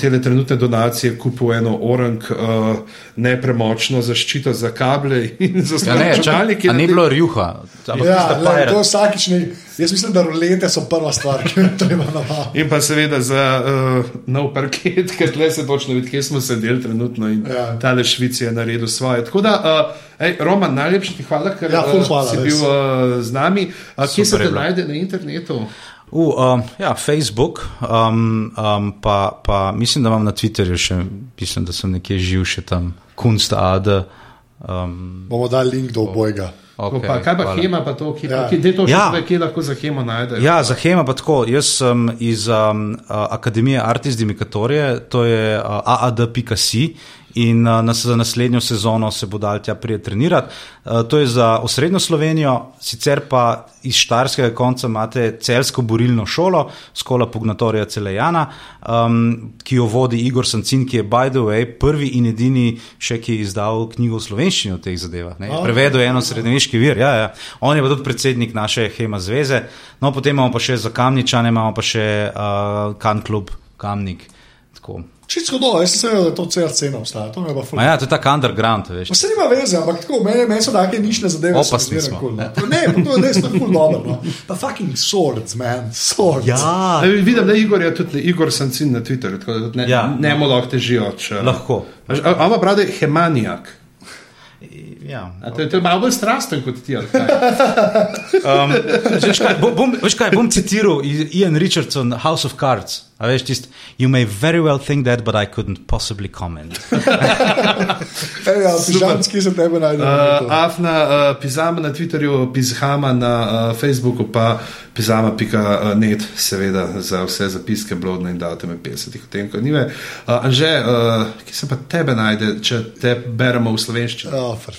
Tele trenutne donacije kupil eno orang, uh, nepremočno zaščito za kable in za Ja, ne, čak, ni bilo rjuha. Ja, le, to vsakič ne. Jaz mislim, da rolete so prva stvar, ki jo treba navaditi. In pa seveda za uh, nov parket, ker tle se točno vidi, kje smo sedeli trenutno in Ja. ja. tale Švic je naredil svoje. Tako da, uh, ej, Roman, najlepša ti hvala, ker Ja, uh, hvala, si bil uh, z nami. Uh, kje se te najde na internetu? Uh, um, ja, Facebook, um, um, pa, pa mislim, da imam na Twitterju še, mislim, da sem nekje živ še tam, Kunst AD. Um, Bomo dali link do obojega. Okay, okay, pa, kaj pa hvala. Hema, pa to, kje, Ja. kje to Ja. ja. kje lahko za Hemo najdeš? Ja, za Hema pa tako. Jaz sem iz um, Akademije Artis Dimikatorije, to je uh, aad.si. In uh, nas, za naslednjo sezono se bo dal tja prije trenirati. Uh, to je za osrednjo Slovenijo, sicer pa iz Štarskega konca imate celsko borilno šolo, skola Pugnatorija Celejana, um, ki jo vodi Igor Sancin, ki je, by the way, prvi in edini še, ki je izdal knjigo v slovenščini o teh zadevah. ne. Prevedel je eno srednješki vir. Ja, ja. On je pa tudi predsednik naše Hema zveze. No, potem imamo pa še za Kamničane, imamo pa še uh, Kan klub Kamnik. Tako. Čisto do, jaz sem se zavedal, da to CRC ne obstaja. To ja, to je tako underground, veš. Pa se nima veze, ampak tako, meni, meni so take nišne zadeve. Opasni smo. Cool, no. To- ne, pa to je res ful dobro. No. Pa fucking swords, man, swords. Ja, E, Vidim, da Igor, je tudi Igor Sancin na Twitterju, tako da ne, Ja. ne mu lahko težijo. Če, lahko. Ampak pravi hemanijak. Ja. A To je, to je malo bolj strasten kot ti. Um, veš, kaj, bo- bom, veš kaj, bom citiral Ian Richardson, House of Cards. A veš, tist, you may very well think that, but I couldn't possibly comment. Ej, ja, pižamski se tebe najde. Uh, Afna, uh, pizama na Twitterju, pizhama na uh, Facebooku, pa pizama.net, seveda za vse zapiske, blodne in datume 50 v tem, ko nive. Uh, Anže, uh, ki se pa tebe najde, če te beremo v slovenščini? Oh, fu-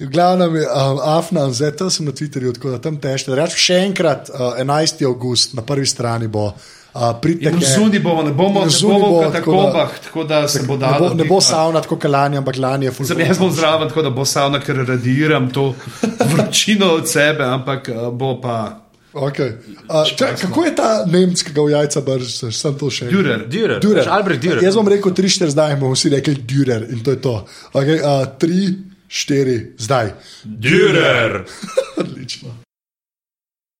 v glavnem je um, Afna, zdaj to sem na Twitterju, tako da tam tešte. Reč še enkrat, uh, 11. august na prvi strani bo. Uh, pridite, v zuni bomo, ne bomo, ne bomo bo, v tako da- katakombah, tako da se bo Ne dalo. bo, ne bo savna tako kot lani, ampak lani je fulano. jaz bom zraven, tako da bo savna, ker radiram to vročino od sebe, ampak uh, bo pa. Okay. Uh, čak, kako je ta nemškega v jajca brž, sem to še Dürer. Dürer, Dürer. Albrecht Dürer. Jaz bom rekel 3-4, zdaj bomo vsi rekli Dürer in to je to. Okay, uh, 3-4, zdaj. Dürer. Odlično.